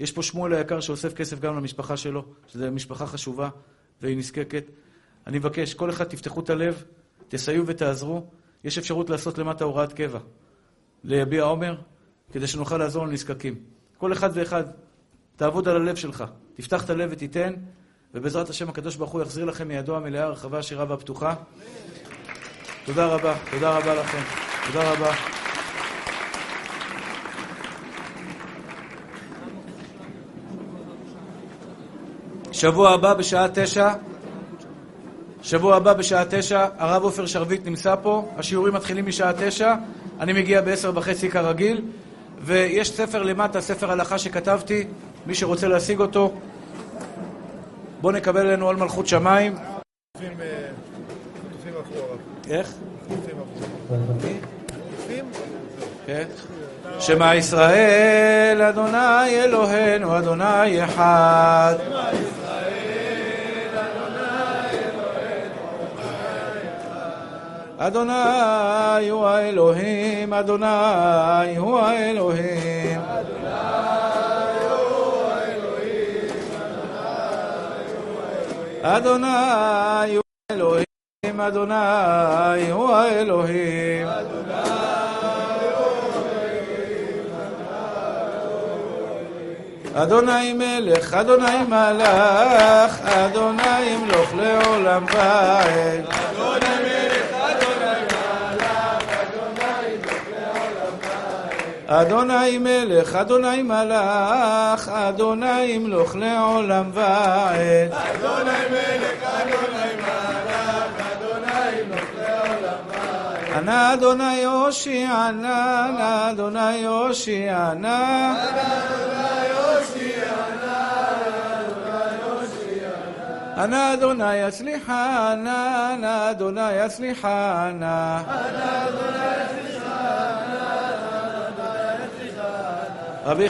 יש פה שמואל היקר שאוסף כסף גם למשפחה שלו, שזו משפחה חשובה והיא נזקקת. אני מבקש, כל אחד תפתחו את הלב, תסייעו ותעזרו. יש אפשרות לעשות למטה הוראת קבע, ליביע עומר, כדי שנוכל לעזור לנזקקים. כל אחד ואחד, תעבוד על הלב שלך, תפתח את הלב ותיתן, ובעזרת השם הקדוש ברוך הוא יחזיר לכם מידו המלאה, הרחבה, השירה והפתוחה. תודה רבה, תודה רבה לכם, תודה רבה. שבוע הבא בשעה תשע, שבוע הבא בשעה תשע, הרב עופר שרביט נמצא פה, השיעורים מתחילים משעה תשע, אני מגיע בעשר וחצי כרגיל, ויש ספר למטה, ספר הלכה שכתבתי, מי שרוצה להשיג אותו, בואו נקבל אלינו על מלכות שמיים. איך? כן. שמע ישראל, אדוני אלוהינו, אדוני אחד. אדוני הוא האלוהים, אדוני הוא האלוהים. אדוני הוא האלוהים, אדוני הוא האלוהים. אדוני מלך, אדוני מלך, אדוני ימלוך לעולם ועד. אדוני מלך, אדוני מלך, אדוני ימלוך לעולם ועד. אדוני מלך, אדוני מלך, אדוני ימלוך לעולם ועד. ענה אדוני הושיענה, ענה אדוני הושיענה. ענה אדוני יצליחנה, ענה אדוני יצליחנה. רבי